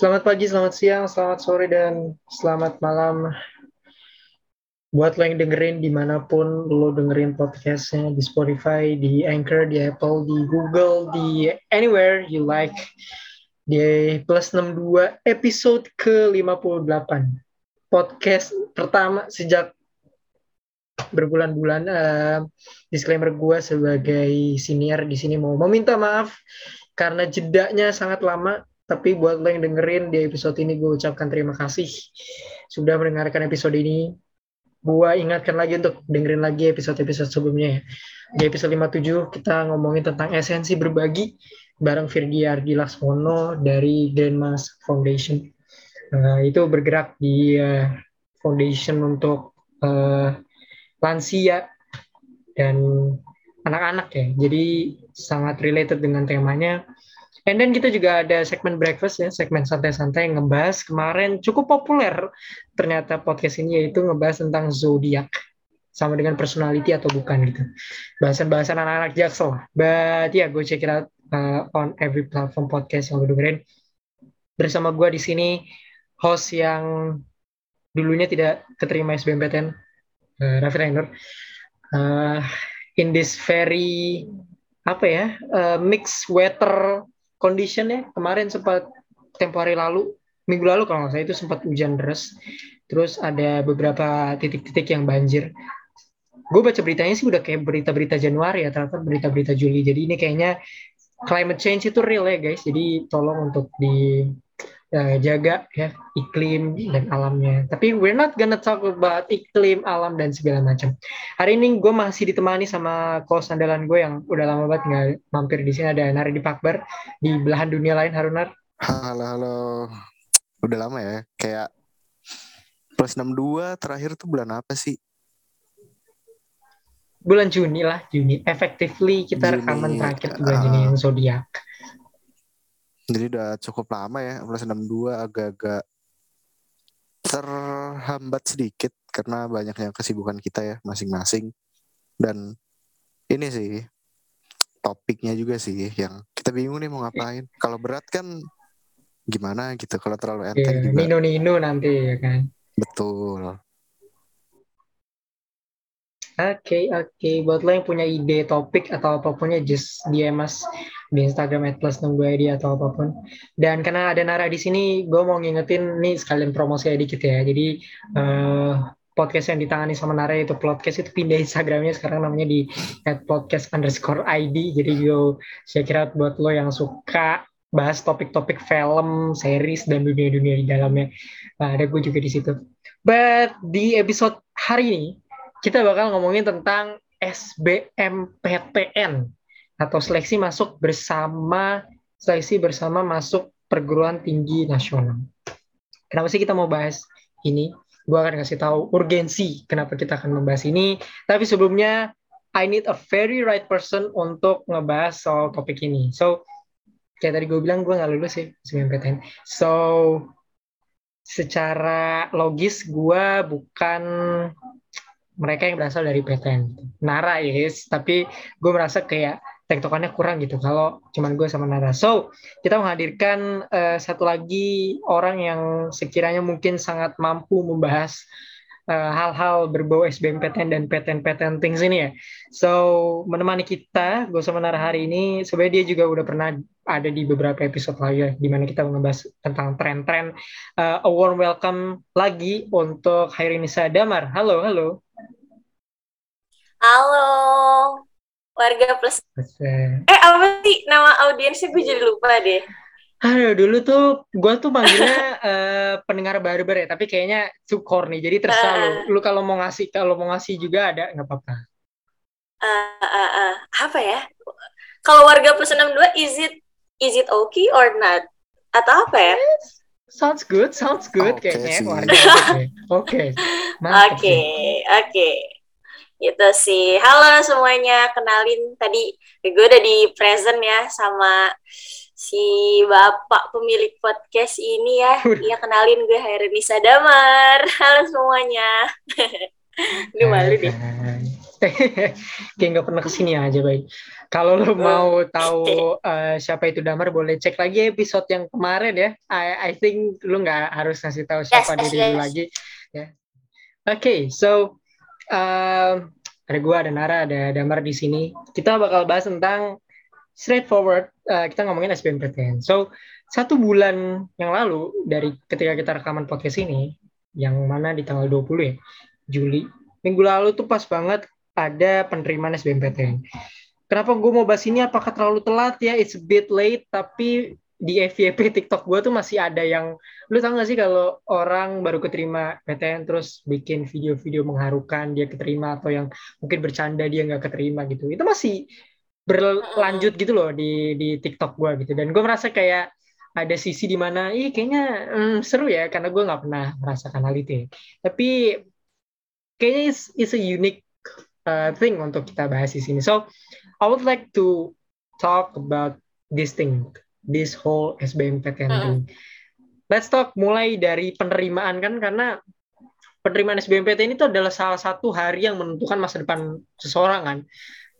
Selamat pagi, selamat siang, selamat sore, dan selamat malam. Buat lo yang dengerin di mana pun lo dengerin podcastnya di Spotify, di Anchor, di Apple, di Google, di anywhere you like. Di plus 62 episode ke-58 podcast pertama sejak berbulan-bulan uh, disclaimer gue sebagai senior di sini mau meminta maaf karena jedanya sangat lama tapi buat lo yang dengerin di episode ini gue ucapkan terima kasih sudah mendengarkan episode ini gua ingatkan lagi untuk dengerin lagi episode-episode sebelumnya ya. Di episode 57 kita ngomongin tentang esensi berbagi bareng Firdi Ardi Laksono dari Grandmas Foundation. Uh, itu bergerak di uh, foundation untuk uh, lansia dan anak-anak ya. Jadi sangat related dengan temanya And then kita juga ada segmen breakfast ya, segmen santai-santai yang ngebahas kemarin cukup populer ternyata podcast ini yaitu ngebahas tentang zodiak sama dengan personality atau bukan gitu. Bahasan-bahasan anak-anak jaksel. But ya yeah, gue check it out uh, on every platform podcast yang lo dengerin. Bersama gue di sini host yang dulunya tidak keterima SBMPTN, uh, Raffi Rainer. Uh, in this very apa ya uh, mixed weather condition ya kemarin sempat tempo hari lalu minggu lalu kalau nggak salah itu sempat hujan deras. Terus ada beberapa titik-titik yang banjir. Gue baca beritanya sih udah kayak berita-berita Januari ya ternyata berita-berita Juli. Jadi ini kayaknya climate change itu real ya guys. Jadi tolong untuk di uh, jaga ya iklim dan alamnya. Tapi we're not gonna talk about iklim, alam dan segala macam. Hari ini gue masih ditemani sama kos andalan gue yang udah lama banget nggak mampir di sini ada Nari di Pakbar di belahan dunia lain Harunar. Halo halo. Udah lama ya kayak plus 62 terakhir tuh bulan apa sih? Bulan Juni lah, Juni. Effectively kita Juni, rekaman terakhir bulan uh, Juni yang zodiak. Jadi udah cukup lama ya, plus 62 agak-agak terhambat sedikit karena banyaknya kesibukan kita ya masing-masing. Dan ini sih topiknya juga sih yang kita bingung nih mau ngapain. Kalau berat kan gimana gitu, kalau terlalu enteng yeah, juga. Nino-nino nanti ya kan. Betul. Oke, okay, oke. Okay. Buat lo yang punya ide topik atau apa pun ya, just DM mas di Instagram at plus ID atau apa pun. Dan karena ada Nara di sini, gue mau ngingetin nih sekalian promosi dikit ya. Jadi uh, podcast yang ditangani sama Nara itu podcast itu pindah Instagramnya sekarang namanya di at podcast underscore ID. Jadi gue saya kira buat lo yang suka bahas topik-topik film, series dan dunia-dunia di dalamnya. Nah, ada gue juga di situ. But di episode hari ini kita bakal ngomongin tentang SBMPTN atau seleksi masuk bersama seleksi bersama masuk perguruan tinggi nasional. Kenapa sih kita mau bahas ini? Gue akan kasih tahu urgensi kenapa kita akan membahas ini. Tapi sebelumnya, I need a very right person untuk ngebahas soal topik ini. So, kayak tadi gue bilang, gue nggak lulus sih SBMPTN. So, secara logis gue bukan mereka yang berasal dari PTN Nara yes tapi gue merasa kayak tektokannya kurang gitu kalau cuman gue sama Nara so kita menghadirkan uh, satu lagi orang yang sekiranya mungkin sangat mampu membahas eh, hal-hal uh, berbau SBMPTN dan PTN-PTN things ini ya. So, menemani kita, gue sama Nara hari ini, sebenarnya dia juga udah pernah ada di beberapa episode lagi ya, di mana kita membahas tentang tren-tren. Uh, a warm welcome lagi untuk Hairinisa Damar. Halo, halo. Halo, warga plus. Eh, apa sih nama audiensnya gue jadi lupa deh. Aduh, dulu tuh gue tuh manggilnya uh, pendengar baru-baru ya, tapi kayaknya cukor nih. Jadi terserah uh, lu. Lu kalau mau ngasih, kalau mau ngasih juga ada, nggak apa-apa. Uh, uh, uh, apa ya? Kalau warga plus 62, is it is it okay or not? Atau apa ya? Sounds good, sounds good okay, kayaknya warga. Oke. Oke, oke gitu sih. Halo semuanya, kenalin tadi gue udah di present ya sama si bapak pemilik podcast ini ya. Iya kenalin gue Hairunisa Damar. Halo semuanya. Gue malu deh. Kayak nggak pernah ke sini aja baik. Kalau lo mau tahu uh, siapa itu Damar, boleh cek lagi episode yang kemarin ya. I, I think lo nggak harus ngasih tahu siapa yes, diri yes, lagi. Ya. Yeah. Oke, okay, so uh, ada gue, ada Nara, ada Damar di sini. Kita bakal bahas tentang straightforward. Uh, kita ngomongin SBMPTN. So satu bulan yang lalu dari ketika kita rekaman podcast ini, yang mana di tanggal 20 ya, Juli, minggu lalu tuh pas banget ada penerimaan SBMPTN kenapa gue mau bahas ini apakah terlalu telat ya it's a bit late tapi di FYP TikTok gue tuh masih ada yang lu tau gak sih kalau orang baru keterima PTN terus bikin video-video mengharukan dia keterima atau yang mungkin bercanda dia nggak keterima gitu. Itu masih berlanjut gitu loh di di TikTok gue gitu. Dan gue merasa kayak ada sisi di mana ih kayaknya hmm, seru ya karena gue nggak pernah merasakan hal itu ya. tapi kayaknya is, is a unique uh, thing untuk kita bahas di sini. So I would like to talk about this thing, this whole SBMPTN uh. thing. Let's talk mulai dari penerimaan kan karena penerimaan SBMPTN itu adalah salah satu hari yang menentukan masa depan seseorang kan.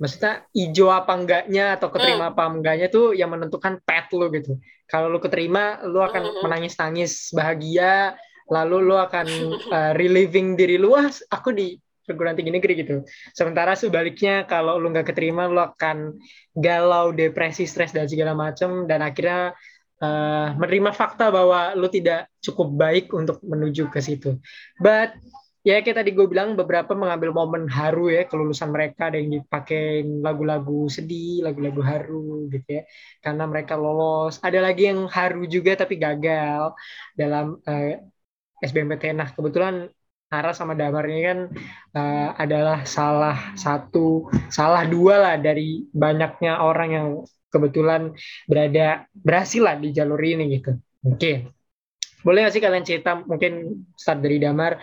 Maksudnya hijau apa enggaknya atau keterima apa enggaknya tuh yang menentukan pet lo gitu. Kalau lo keterima, lo akan menangis-nangis bahagia, lalu lo akan uh, reliving diri lo, wah aku di perguruan tinggi negeri gitu. Sementara sebaliknya kalau lu nggak keterima lu akan galau, depresi, stres dan segala macam dan akhirnya uh, menerima fakta bahwa lu tidak cukup baik untuk menuju ke situ. But ya kayak tadi gue bilang beberapa mengambil momen haru ya kelulusan mereka ada yang dipakai lagu-lagu sedih lagu-lagu haru gitu ya karena mereka lolos ada lagi yang haru juga tapi gagal dalam uh, SBMPTN nah kebetulan Nara sama Damar ini kan uh, adalah salah satu, salah dua lah dari banyaknya orang yang kebetulan berada berhasil lah di jalur ini gitu. Mungkin boleh nggak sih kalian cerita mungkin start dari Damar.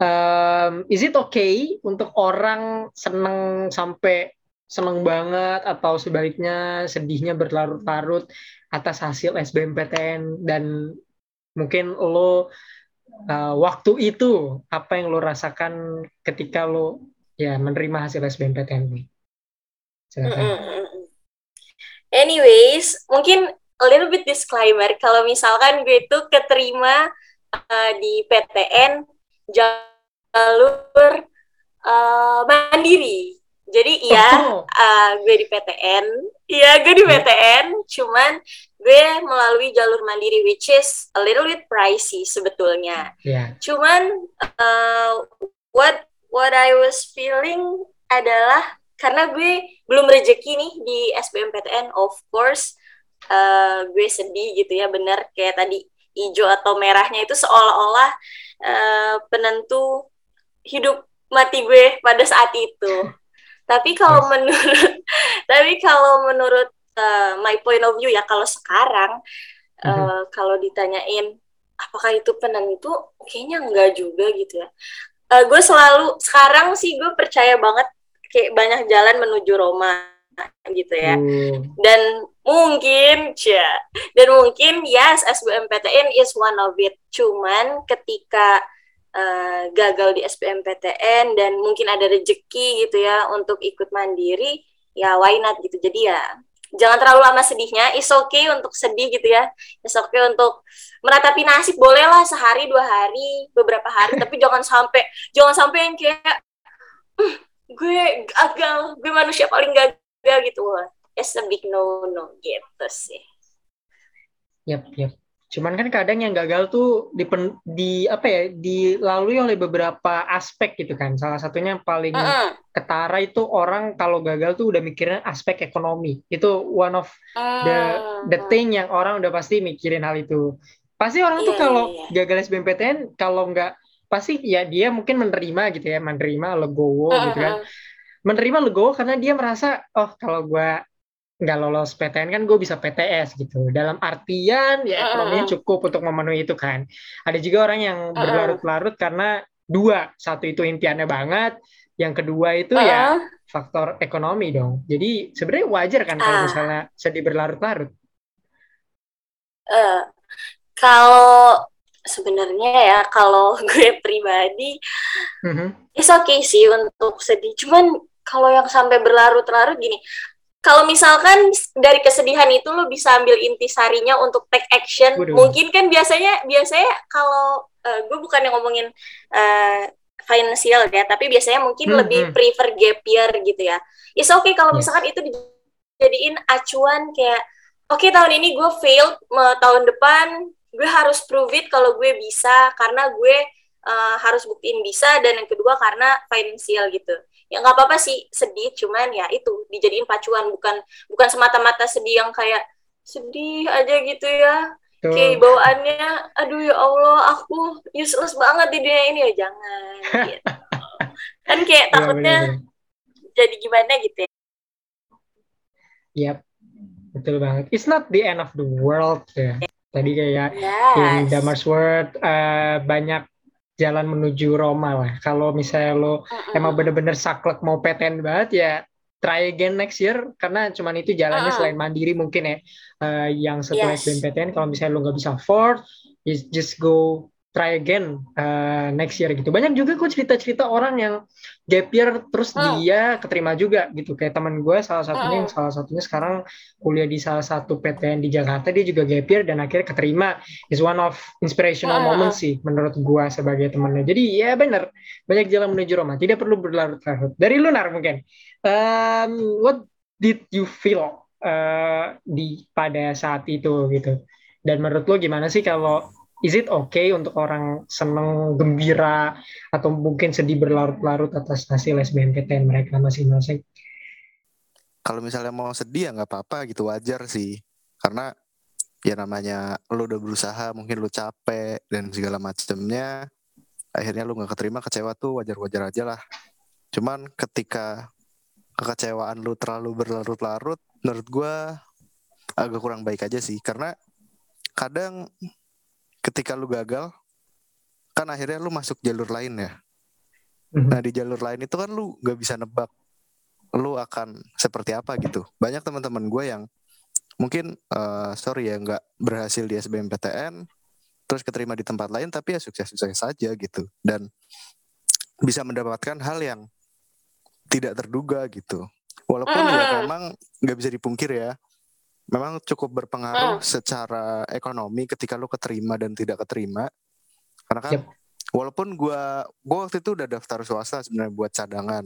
Um, is it okay untuk orang seneng sampai seneng banget atau sebaliknya sedihnya berlarut-larut atas hasil SBMPTN dan mungkin lo uh, waktu itu apa yang lo rasakan ketika lo ya menerima hasil SBMPTN ini? Anyways, mungkin a little bit disclaimer kalau misalkan gue itu keterima uh, di PTN jalur uh, mandiri. Jadi iya, oh. uh, gue di PTN, iya gue di iya. PTN, cuman gue melalui jalur mandiri which is a little bit pricey sebetulnya. Yeah. Cuman uh, what what I was feeling adalah karena gue belum rezeki nih di SBMPTN of course uh, gue sedih gitu ya bener kayak tadi hijau atau merahnya itu seolah-olah uh, penentu hidup mati gue pada saat itu. Tapi kalau yes. menurut tapi kalau menurut uh, my point of view ya kalau sekarang uh, mm-hmm. kalau ditanyain apakah itu penentu kayaknya enggak juga gitu ya uh, gue selalu sekarang sih gue percaya banget kayak banyak jalan menuju Roma gitu ya mm. dan mungkin ya dan mungkin yes SBMPTN is one of it cuman ketika uh, gagal di SBMPTN dan mungkin ada rejeki gitu ya untuk ikut mandiri ya why not gitu. Jadi ya jangan terlalu lama sedihnya. Is okay untuk sedih gitu ya. Is okay untuk meratapi nasib. Boleh lah sehari dua hari beberapa hari. Tapi jangan sampai jangan sampai yang kayak hm, gue gagal. Gue manusia paling gagal gitu. It's a big no no gitu sih. Yep yep Cuman kan kadang yang gagal tuh di, di apa ya dilalui oleh beberapa aspek gitu kan. Salah satunya yang paling uh -uh. ketara itu orang kalau gagal tuh udah mikirin aspek ekonomi. Itu one of the the thing yang orang udah pasti mikirin hal itu. Pasti orang yeah, tuh iya, kalau yeah, yeah. gagal SBMPTN kalau nggak pasti ya dia mungkin menerima gitu ya, menerima legowo uh -huh. gitu kan. Menerima legowo karena dia merasa oh kalau gue nggak lolos PTN kan gue bisa PTS gitu. Dalam artian ya ekonominya cukup untuk memenuhi itu kan. Ada juga orang yang berlarut-larut karena dua, satu itu impiannya banget, yang kedua itu uh. ya faktor ekonomi dong. Jadi sebenarnya wajar kan kalau misalnya sedih berlarut-larut. Uh, kalau sebenarnya ya kalau gue pribadi, uh -huh. it's okay sih untuk sedih. Cuman kalau yang sampai berlarut-larut gini, kalau misalkan dari kesedihan itu lo bisa ambil intisarinya untuk take action, Waduh. mungkin kan biasanya biasanya kalau uh, gue bukan yang ngomongin uh, financial ya, tapi biasanya mungkin Hmm, lebih hmm. prefer gap year gitu ya. It's okay kalau Yes. misalkan itu dijadiin acuan kayak oke tahun ini gue failed, me- tahun depan gue harus prove it kalau gue bisa karena gue uh, harus buktiin bisa dan yang kedua karena financial gitu ya nggak apa-apa sih sedih cuman ya itu dijadiin pacuan bukan bukan semata-mata sedih yang kayak sedih aja gitu ya Tuh. kayak bawaannya aduh ya Allah aku useless banget di dunia ini ya jangan gitu. kan kayak Iya, takutnya jadi gimana gitu ya Yap, betul banget. It's not the end of the world ya. Tadi kayak in yes Damar's Word eh, banyak jalan menuju Roma lah. Kalau misalnya lo Mm-mm. emang bener-bener saklek mau PTN banget ya try again next year karena cuman itu jalannya Mm-mm. selain mandiri mungkin ya eh, yang setelah Yes. SBMPTN kalau misalnya lo nggak bisa afford you just go try again eh, next year gitu. Banyak juga kok cerita-cerita orang yang gap year terus Hmm. dia keterima juga gitu. Kayak teman gue salah satunya Mm-mm. salah satunya sekarang kuliah di salah satu PTN di Jakarta dia juga gap year dan akhirnya keterima. Is one of inspirational Mm-mm. moment sih menurut gue sebagai temannya jadi ya benar banyak jalan menuju Roma. Tidak perlu berlarut-larut. Dari Lunar mungkin. Um, what did you feel uh, di pada saat itu gitu? Dan menurut lo gimana sih kalau is it okay untuk orang seneng gembira atau mungkin sedih berlarut-larut atas hasil SBMPTN mereka masing-masing Kalau misalnya mau sedih ya nggak apa-apa gitu wajar sih. Karena ya namanya lu udah berusaha, mungkin lu capek dan segala macamnya. Akhirnya lu nggak keterima kecewa tuh wajar-wajar aja lah. Cuman ketika kekecewaan lu terlalu berlarut-larut, menurut gua agak kurang baik aja sih. Karena kadang ketika lu gagal, kan akhirnya lu masuk jalur lain ya. Mhm. Nah di jalur lain itu kan lu nggak bisa nebak lu akan seperti apa gitu. Banyak teman-teman gue yang mungkin eh, sorry ya nggak berhasil di SBMPTN, terus keterima di tempat lain tapi ya sukses-sukses saja gitu dan bisa mendapatkan hal yang tidak terduga gitu. Walaupun ya memang nggak bisa dipungkir ya, memang cukup berpengaruh secara ekonomi ketika lu keterima dan tidak keterima. Karena kan Yep. walaupun gua gua waktu itu udah daftar swasta sebenarnya buat cadangan.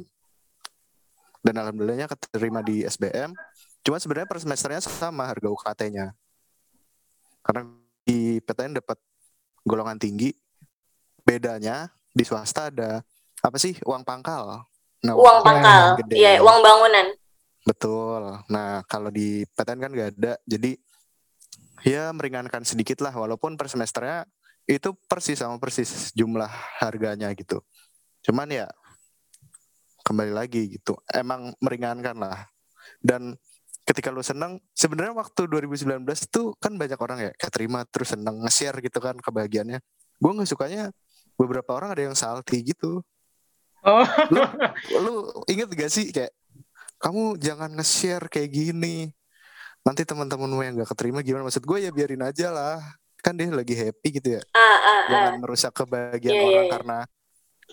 Dan alhamdulillahnya keterima di SBM. Cuma sebenarnya per semesternya sama harga UKT-nya. Karena di PTN dapat golongan tinggi. Bedanya di swasta ada apa sih uang pangkal. Nah, uang Ya, pangkal iya uang bangunan Betul. Nah, kalau di PTN kan nggak ada. Jadi ya meringankan sedikit lah walaupun per semesternya itu persis sama persis jumlah harganya gitu. Cuman ya kembali lagi gitu. Emang meringankan lah. Dan ketika lu seneng, sebenarnya waktu 2019 tuh kan banyak orang ya keterima terus seneng nge-share gitu kan kebahagiaannya. Gue nggak sukanya beberapa orang ada yang salty gitu. oh Lu, lu inget gak sih kayak kamu jangan nge-share kayak gini. Nanti teman-temanmu yang gak keterima gimana? Maksud gue ya biarin aja lah. Kan dia lagi happy gitu ya. ah ah ah Jangan merusak kebahagiaan Iya, iya, orang iya. karena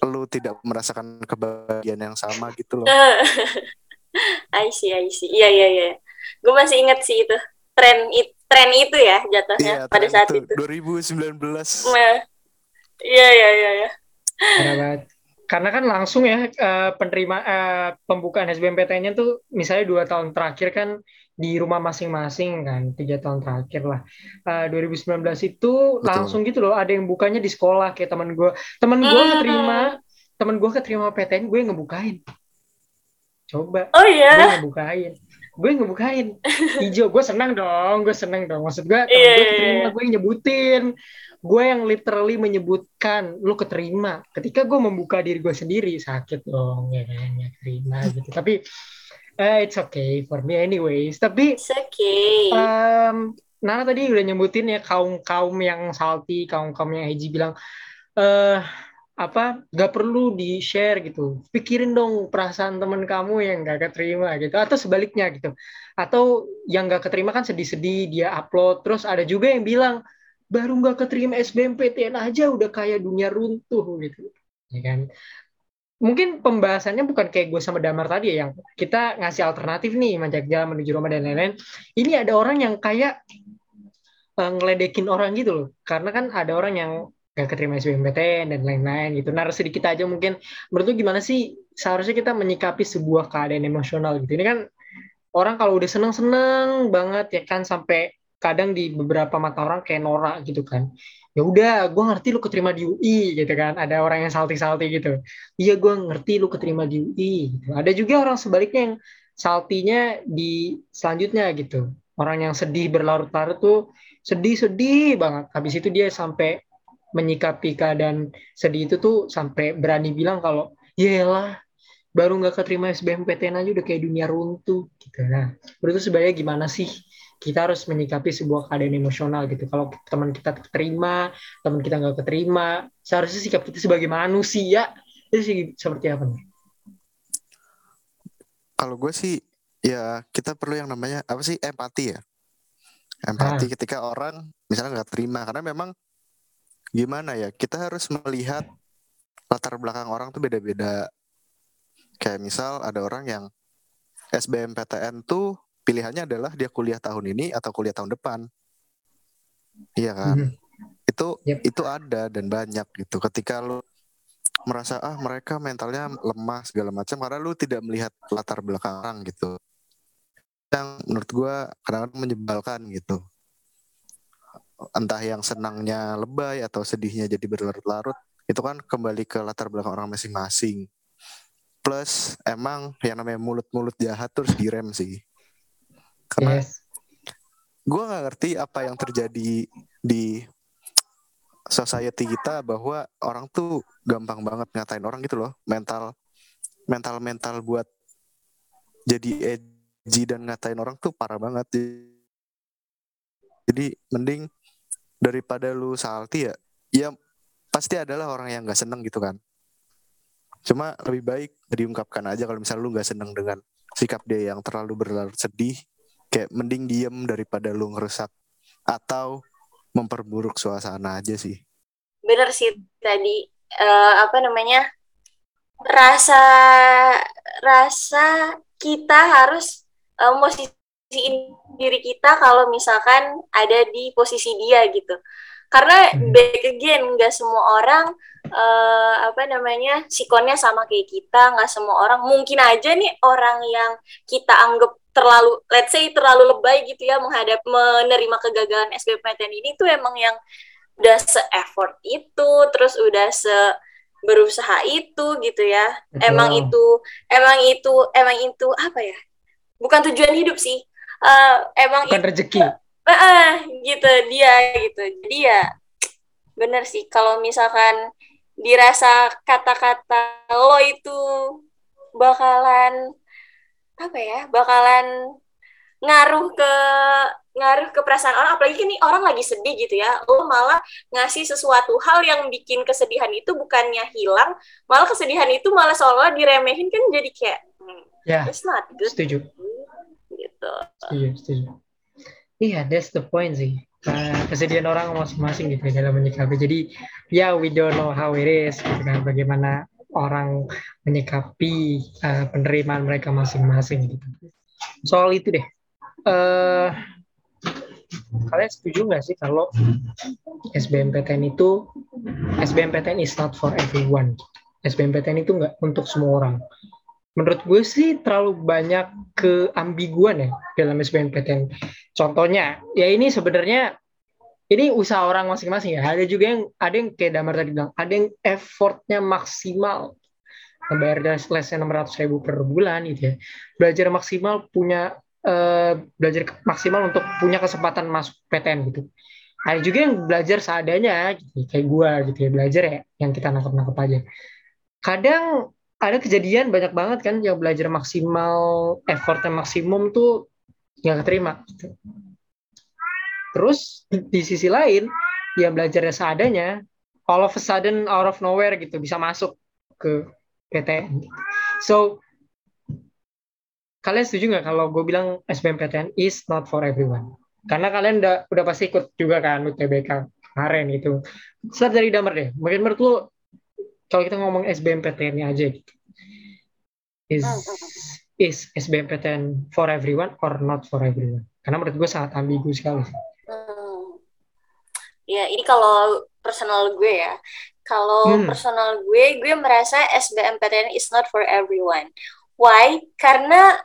lu tidak merasakan kebahagiaan yang sama gitu loh. I see, I see. Iya, iya, iya. Gue masih inget sih itu. Tren, it, tren itu ya jatuhnya Iya, pada saat itu, itu. 2019. Nah, Iya, iya, iya. iya. Karena kan langsung ya eh, penerima eh, pembukaan SBMPTN-nya tuh misalnya dua tahun terakhir kan di rumah masing-masing kan tiga tahun terakhir lah. Eh, 2019 itu langsung gitu loh ada yang bukanya di sekolah kayak teman gue. Teman gue Hmm. keterima teman gue keterima PTN gue yang ngebukain. Coba Oh gue iya. ngebukain. Gue ngebukain. Hijau gue senang dong, gue senang dong. Maksud gue teman Iya, gue iya, keterima iya. gue nyebutin gue yang literally menyebutkan lu keterima. Ketika gue membuka diri gue sendiri sakit dong ya kan ya terima gitu. Tapi eh, it's okay for me anyways. Tapi It's okay. em, Nana tadi udah nyebutin ya kaum kaum yang salty kaum kaum yang Heji bilang eh apa gak perlu di share gitu. Pikirin dong perasaan temen kamu yang gak keterima gitu atau sebaliknya gitu. Atau yang gak keterima kan sedih-sedih dia upload. Terus ada juga yang bilang baru nggak keterima SBMPTN aja udah kayak dunia runtuh gitu ya kan mungkin pembahasannya bukan kayak gue sama Damar tadi ya, yang kita ngasih alternatif nih manjak jalan menuju Roma dan lain-lain. Ini ada orang yang kayak uh, ngeledekin orang gitu loh. Karena kan ada orang yang gak keterima SBMPTN dan lain-lain gitu. Nah, sedikit aja mungkin menurut lu gimana sih seharusnya kita menyikapi sebuah keadaan emosional gitu. Ini kan orang kalau udah seneng-seneng banget ya kan sampai kadang di beberapa mata orang kayak norak gitu kan. Ya udah gue ngerti lu keterima di UI gitu kan. Ada orang yang salty-salty gitu. Iya gue ngerti lu keterima di UI gitu. ada juga orang sebaliknya yang saltinya di selanjutnya gitu. Orang yang sedih berlarut-larut tuh sedih-sedih banget. Habis itu dia sampai menyikapi keadaan sedih itu tuh sampai berani bilang kalau lah baru nggak keterima SBMPTN aja udah kayak dunia runtuh gitu. Nah menurut sebenarnya gimana sih kita harus menyikapi sebuah keadaan emosional gitu. Kalau teman kita terima, teman kita nggak keterima, seharusnya sikap kita sebagai manusia itu sih seperti apa nih? Kalau gue sih ya kita perlu yang namanya apa sih empati ya. Empati ah. ketika orang misalnya nggak terima karena memang gimana ya kita harus melihat latar belakang orang tuh beda-beda. Kayak misal ada orang yang SBMPTN tuh pilihannya adalah dia kuliah tahun ini atau kuliah tahun depan. Iya kan? Mm -hmm. Itu yep. itu ada dan banyak gitu. Ketika lu merasa ah mereka mentalnya lemah segala macam karena lu tidak melihat latar belakang orang gitu. Yang menurut gua kadang-kadang menyebalkan gitu. Entah yang senangnya lebay atau sedihnya jadi berlarut-larut, itu kan kembali ke latar belakang orang masing-masing. Plus emang yang namanya mulut-mulut jahat terus direm sih karena yes. gue nggak ngerti apa yang terjadi di society kita bahwa orang tuh gampang banget ngatain orang gitu loh. Mental mental mental buat jadi edgy dan ngatain orang tuh parah banget. Jadi mending daripada lu salty ya ya pasti adalah orang yang nggak seneng gitu kan. Cuma lebih baik diungkapkan aja kalau misalnya lu nggak seneng dengan sikap dia yang terlalu berlarut sedih kayak mending diem daripada lu ngerusak atau memperburuk suasana aja sih. Bener sih tadi uh, apa namanya rasa rasa kita harus uh, posisiin diri kita kalau misalkan ada di posisi dia gitu. Karena hmm. back again nggak semua orang uh, apa namanya sikonnya sama kayak kita nggak semua orang. Mungkin aja nih orang yang kita anggap terlalu let's say terlalu lebay gitu ya menghadap menerima kegagalan SBMPTN ini tuh emang yang udah se effort itu terus udah se berusaha itu gitu ya. Betul. emang itu emang itu emang itu apa ya? Bukan tujuan hidup sih. Uh, emang bukan itu, rezeki. Uh, uh, gitu dia gitu. Jadi ya bener sih. Kalau misalkan dirasa kata-kata lo itu bakalan apa ya bakalan ngaruh ke ngaruh ke perasaan orang. Apalagi nih orang lagi sedih gitu ya. Lo malah ngasih sesuatu hal yang bikin kesedihan itu bukannya hilang malah kesedihan itu malah seolah diremehin kan jadi kayak hmm, ya it's not good. setuju. Gitu. Setuju setuju. Iya yeah, that's the point sih. Uh, kesedihan orang masing-masing gitu ya dalam menyikapi. Jadi ya yeah, we don't know how it is gitu kan bagaimana orang menyikapi uh, penerimaan mereka masing-masing gitu. Soal itu deh, uh, kalian setuju nggak sih kalau SBMPTN itu SBMPTN is not for everyone? SBMPTN itu nggak untuk semua orang. Menurut gue sih terlalu banyak keambiguan ya dalam SBMPTN. Contohnya, ya ini sebenarnya ini usaha orang masing-masing ya. Ada juga yang ada yang kayak Damar tadi bilang, ada yang effortnya maksimal bayar lesnya enam ratus ribu per bulan gitu ya. Belajar maksimal punya uh, belajar maksimal untuk punya kesempatan masuk PTN gitu. Ada juga yang belajar seadanya, gitu, kayak gua gitu ya belajar ya, yang kita nangkep-nangkep aja. Kadang ada kejadian banyak banget kan yang belajar maksimal, effortnya maksimum tuh nggak keterima. Gitu Terus di sisi lain, dia belajarnya seadanya, all of a sudden out of nowhere gitu bisa masuk ke PTN. So kalian setuju nggak kalau gue bilang SBMPTN is not for everyone? Karena kalian udah udah pasti ikut juga kan UTBK kemarin gitu. Start dari damar deh. Mungkin menurut lu kalau kita ngomong SBMPTN aja gitu. is is SBMPTN for everyone or not for everyone? Karena menurut gue sangat ambigu sekali. Hmm. Ya, ini kalau personal gue ya. Kalau Hmm. personal gue, gue merasa SBMPTN is not for everyone. Why? Karena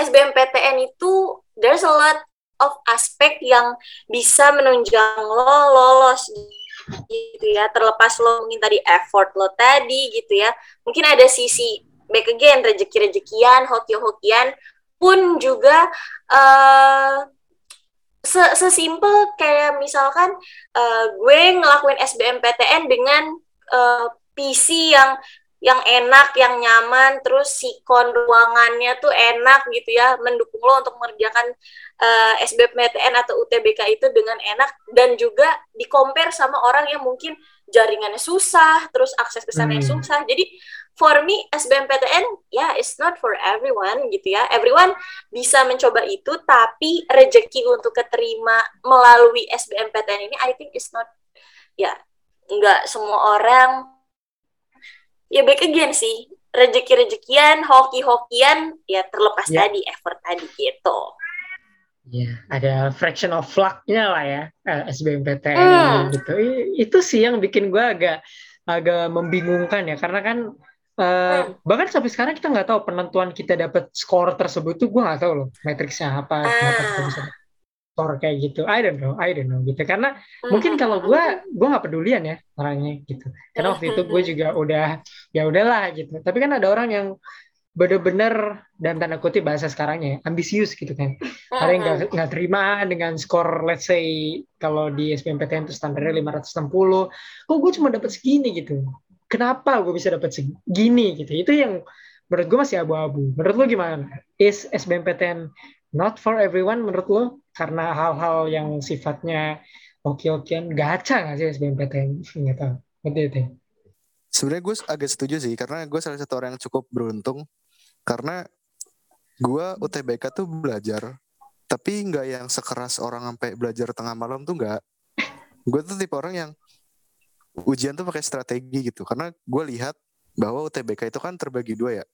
SBMPTN itu there's a lot of aspek yang bisa menunjang lo lolos gitu ya. Terlepas lo mungkin tadi effort lo tadi gitu ya. Mungkin ada sisi back again rezeki-rezekian, hoki-hokian pun juga eh se- sesimpel kayak misalkan eh, gue ngelakuin SBMPTN dengan eh, PC yang yang enak, yang nyaman, terus sikon ruangannya tuh enak gitu ya, mendukung lo untuk mengerjakan eh, SBMPTN atau UTBK itu dengan enak dan juga di compare sama orang yang mungkin jaringannya susah, terus akses ke sana Hmm. susah. Jadi for me SBMPTN ya yeah, it's not for everyone gitu ya. Everyone bisa mencoba itu tapi rejeki untuk keterima melalui SBMPTN ini I think is not ya nggak semua orang ya back again sih rezeki-rezekian hoki-hokian ya terlepas Ya. tadi effort tadi gitu Ya, ada fraction of luck-nya lah ya eh, SBMPTN Hmm. gitu. Itu sih yang bikin gue agak agak membingungkan ya, karena kan eh, Hmm. bahkan sampai sekarang kita nggak tahu penentuan kita dapat skor tersebut tuh gue nggak tahu loh matriksnya apa, kenapa kita ah bisa skor kayak gitu. I don't know, I don't know gitu. Karena Hmm, mungkin kalau gue gue nggak pedulian ya orangnya gitu. Karena waktu itu gue juga udah ya udahlah gitu. Tapi kan ada orang yang bener-bener dan tanda kutip bahasa sekarangnya ya, ambisius gitu kan ada yang nggak nggak terima dengan skor let's say kalau di SBMPTN itu standarnya 560 kok gue cuma dapat segini gitu kenapa gue bisa dapat segini gitu. Itu yang menurut gue masih abu-abu. Menurut lo gimana? Is SBMPTN not for everyone menurut lo? Karena hal-hal yang sifatnya oke-okean gacha nggak sih SBMPTN nggak tahu. Itu? Sebenarnya gue agak setuju sih karena gue salah satu orang yang cukup beruntung. Karena gue UTBK tuh belajar tapi nggak yang sekeras orang sampai belajar tengah malam tuh nggak. Gue tuh tipe orang yang ujian tuh pakai strategi gitu karena gue lihat bahwa UTBK itu kan terbagi dua ya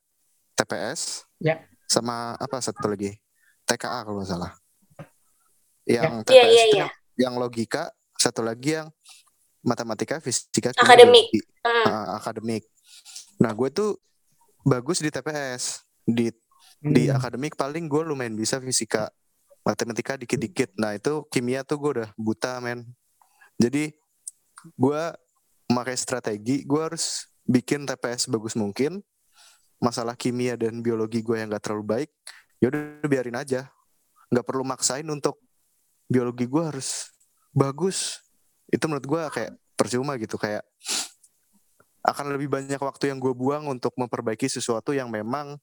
TPS Ya. sama apa satu lagi TKA kalau nggak salah. Yang Iya, TPS iya, itu iya. yang, yang logika satu lagi yang matematika fisika Akademik. Hmm. uh, akademik. Nah, gue tuh bagus di TPS. Di di Hmm. akademik paling gue lumayan bisa fisika, matematika dikit-dikit. Nah, itu kimia tuh gue udah buta, men. Jadi gue memakai strategi, gue harus bikin TPS bagus mungkin. Masalah kimia dan biologi gue yang gak terlalu baik, ya udah biarin aja. Nggak perlu maksain untuk biologi gue harus bagus. Itu menurut gue kayak percuma gitu, kayak akan lebih banyak waktu yang gue buang untuk memperbaiki sesuatu yang memang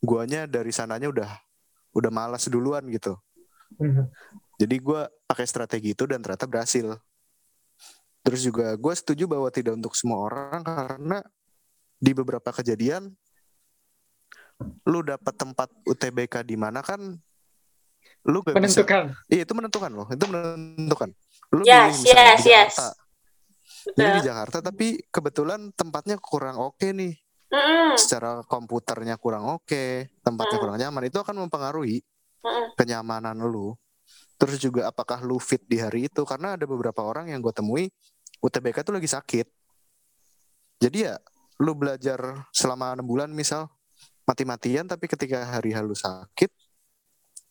guanya dari sananya udah udah malas duluan gitu. Hmm. Jadi gue pakai strategi itu dan ternyata berhasil. Terus juga gue setuju bahwa tidak untuk semua orang karena di beberapa kejadian lu dapat tempat UTBK di mana kan lu gak bisa menentukan iya itu menentukan loh itu menentukan lu Yes, milih misalnya yes, di yes. Jakarta milih di. Jakarta tapi kebetulan tempatnya kurang oke nih Mm-mm. secara komputernya kurang oke, tempatnya Hmm. kurang nyaman, itu akan mempengaruhi Mm-mm. kenyamanan lu. Terus juga apakah lu fit di hari itu? Karena ada beberapa orang yang gue temui UTBK tuh lagi sakit. Jadi ya lu belajar selama enam bulan misal mati-matian, tapi ketika hari halu sakit,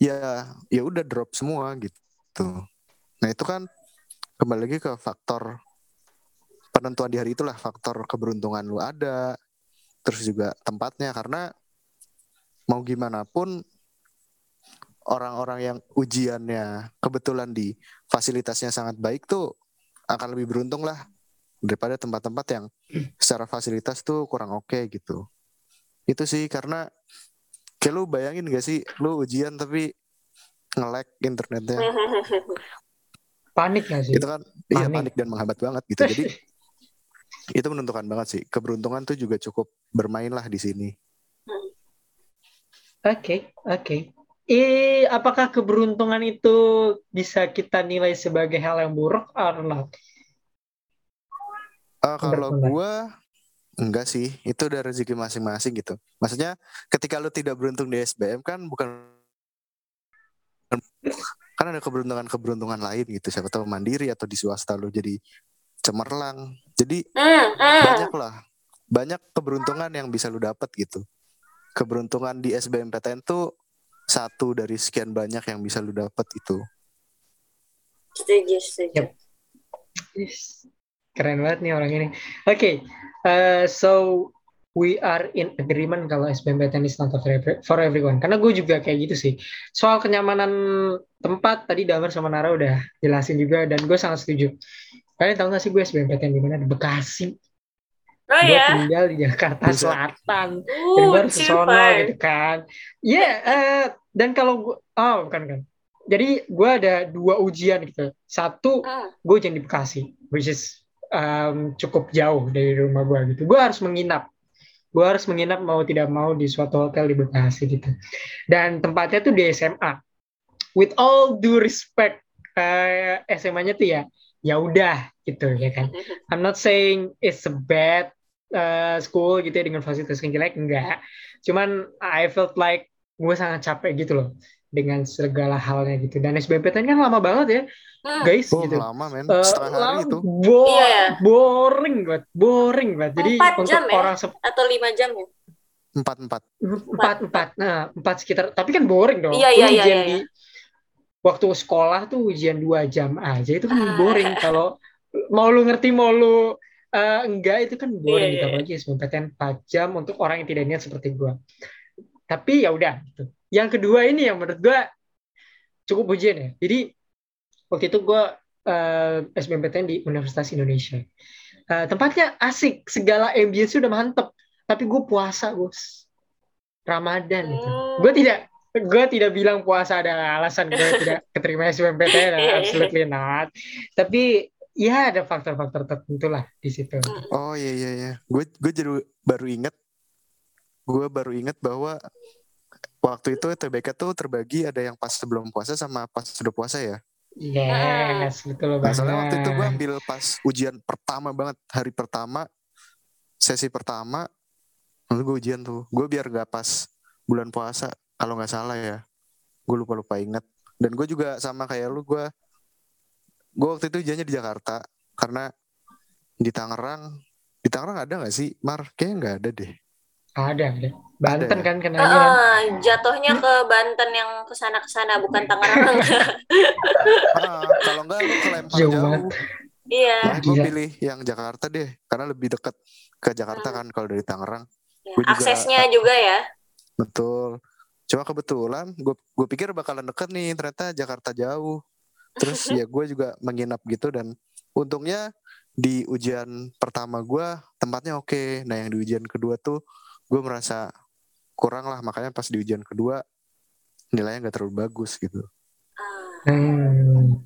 ya ya udah drop semua gitu. Nah itu kan kembali lagi ke faktor penentuan di hari itulah faktor keberuntungan lu ada, terus juga tempatnya karena mau gimana pun orang-orang yang ujiannya kebetulan di fasilitasnya sangat baik tuh akan lebih beruntung lah daripada tempat-tempat yang secara fasilitas tuh kurang oke gitu. Itu sih karena kayak lu bayangin gak sih lu ujian tapi nge-lag internetnya. panik nggak sih itu kan iya Panik. panik dan menghambat banget gitu. Jadi itu menentukan banget sih. Keberuntungan tuh juga cukup bermain lah di sini. Oke, oke. Eh, apakah keberuntungan itu bisa kita nilai sebagai hal yang buruk or not? Eh, kalau gua enggak sih. Itu udah rezeki masing-masing gitu. Maksudnya ketika lu tidak beruntung di SBM kan bukan kan ada keberuntungan-keberuntungan lain gitu. Siapa tahu mandiri atau di swasta lu jadi cemerlang. Jadi Hmm, hmm. banyak lah banyak keberuntungan yang bisa lu dapat gitu. Keberuntungan di SBMPTN tuh satu dari sekian banyak yang bisa lu dapat itu Setuju, setuju. Yep. Yes. Keren banget nih orang ini. Oke, eh, so we are in agreement kalau SBMPTN is not for everyone. Karena gue juga kayak gitu sih. Soal kenyamanan tempat tadi Damar sama Nara udah jelasin juga dan gue sangat setuju. Kalian tahu gak sih gue SBMPTN di mana? Di Bekasi. Oh gue ya, tinggal di Jakarta. Selatan. Jadi uh, baru sesono super. gitu kan. Iya, eh, dan kalau gue, oh bukan kan. Jadi gue ada dua ujian gitu. Satu Hmm, gue ujian di Bekasi, which is um, cukup jauh dari rumah gue gitu. Gue harus menginap. Gue harus menginap mau tidak mau di suatu hotel di Bekasi gitu. Dan tempatnya tuh di SMA. With all due respect, eh, SMA-nya tuh ya, ya udah gitu ya kan. I'm not saying it's a bad uh, school gitu ya dengan fasilitas yang jelek, enggak. Cuman I felt like gue sangat capek gitu loh dengan segala halnya gitu. Dan SBMPTN kan lama banget ya, Hmm. guys oh gitu. lama men Eh, setengah hari lama- itu bo- Iya ya. boring banget, boring banget. Jadi Empat untuk jam ya? orang sep- Atau lima jam ya? empat empat empat empat, nah empat sekitar. Tapi kan boring dong. Iya, iya, iya, ujian iya, di waktu sekolah tuh ujian dua jam aja itu kan Ah. boring. Kalau mau lu ngerti mau lu eh, enggak itu kan boring Iya, gitu iya. apalagi SBMPTN 4 jam untuk orang yang tidak niat seperti gua. Tapi ya udah gitu. Yang kedua ini yang menurut gua cukup ujian ya. Jadi waktu itu gua eh, SBMPTN di Universitas Indonesia. Eh, tempatnya asik, segala ambience udah mantep. Tapi gue puasa, Bos. Ramadan gitu. Hmm. Gue tidak gue tidak bilang puasa ada alasan gue tidak keterima SBMPTN, Iya, iya. absolutely not. Tapi ya ada faktor-faktor tertentu lah di situ. oh iya iya iya gue gue jadi baru inget gue baru inget bahwa waktu itu TBK tuh terbagi ada yang pas sebelum puasa sama pas sudah puasa ya Yes, betul Nah, banget. soalnya waktu itu gue ambil pas ujian pertama banget, hari pertama, sesi pertama, lalu gue ujian tuh. Gue biar gak pas bulan puasa, kalau nggak salah ya. Gue lupa-lupa inget. Dan gue juga sama kayak lu, gue gue waktu itu ujiannya di Jakarta, karena di Tangerang, di Tangerang ada nggak sih, Mar? Kayaknya nggak ada deh. Ada, ada. Banten ya? kan kenanya. Heeh, jatuhnya ke Banten yang ke sana ke sana bukan Tangerang. Ah, kalau nggak lu kelempar Jauh. Iya. Nah, gue pilih yang Jakarta deh, karena lebih dekat ke Jakarta kan kalau dari Tangerang. Ya, Gua juga- Aksesnya juga ya. Betul. Cuma kebetulan gue gue pikir bakalan deket nih, ternyata Jakarta jauh. Terus ya gue juga menginap gitu dan untungnya di ujian pertama gue tempatnya oke. Nah yang di ujian kedua tuh gue merasa kurang lah, makanya pas di ujian kedua nilainya nggak terlalu bagus gitu. Ah. Hmm.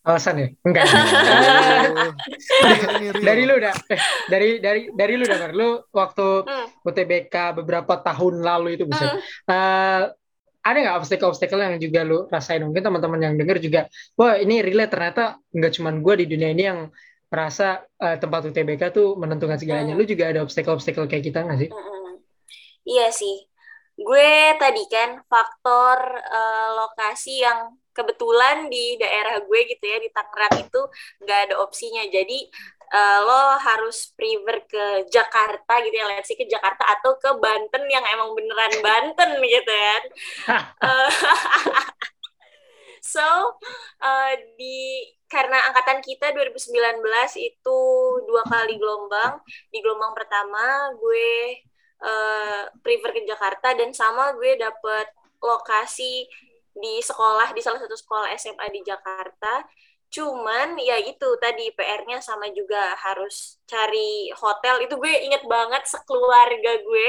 Alasan ya? Enggak. Dari lu udah eh, dari dari dari lu udah lu waktu Hmm. UTBK beberapa tahun lalu itu bisa Hmm. Ada nggak obstacle-obstacle yang juga lu rasain mungkin teman-teman yang denger juga wah ini relate ternyata nggak cuman gue di dunia ini yang merasa eh, tempat UTBK tuh menentukan segalanya Hmm. lu juga ada obstacle-obstacle kayak kita nggak sih Mm-mm. Iya sih. Gue tadi kan faktor eh, lokasi yang kebetulan di daerah gue gitu ya di Tangerang itu nggak ada opsinya. Jadi eh, lo harus prefer ke Jakarta gitu ya, let's say ke Jakarta atau ke Banten yang emang beneran Banten gitu kan. Eh, so eh, di karena angkatan kita 2019 itu dua kali gelombang. Di gelombang pertama gue eh, prefer ke Jakarta dan sama gue dapet lokasi di sekolah di salah satu sekolah SMA di Jakarta. Cuman ya itu tadi PR-nya sama juga harus cari hotel. Itu gue inget banget sekeluarga gue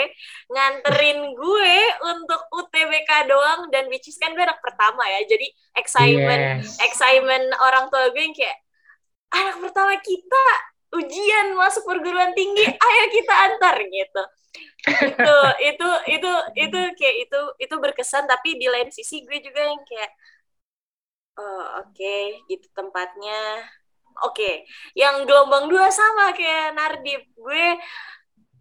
nganterin gue untuk UTBK doang dan which is kan gue anak pertama ya. Jadi excitement yes excitement orang tua gue yang kayak anak pertama kita ujian masuk perguruan tinggi ayo kita antar gitu itu itu itu itu kayak itu itu berkesan tapi di lain sisi gue juga yang kayak oh, oke gitu tempatnya. Oke yang gelombang dua sama kayak Nardip.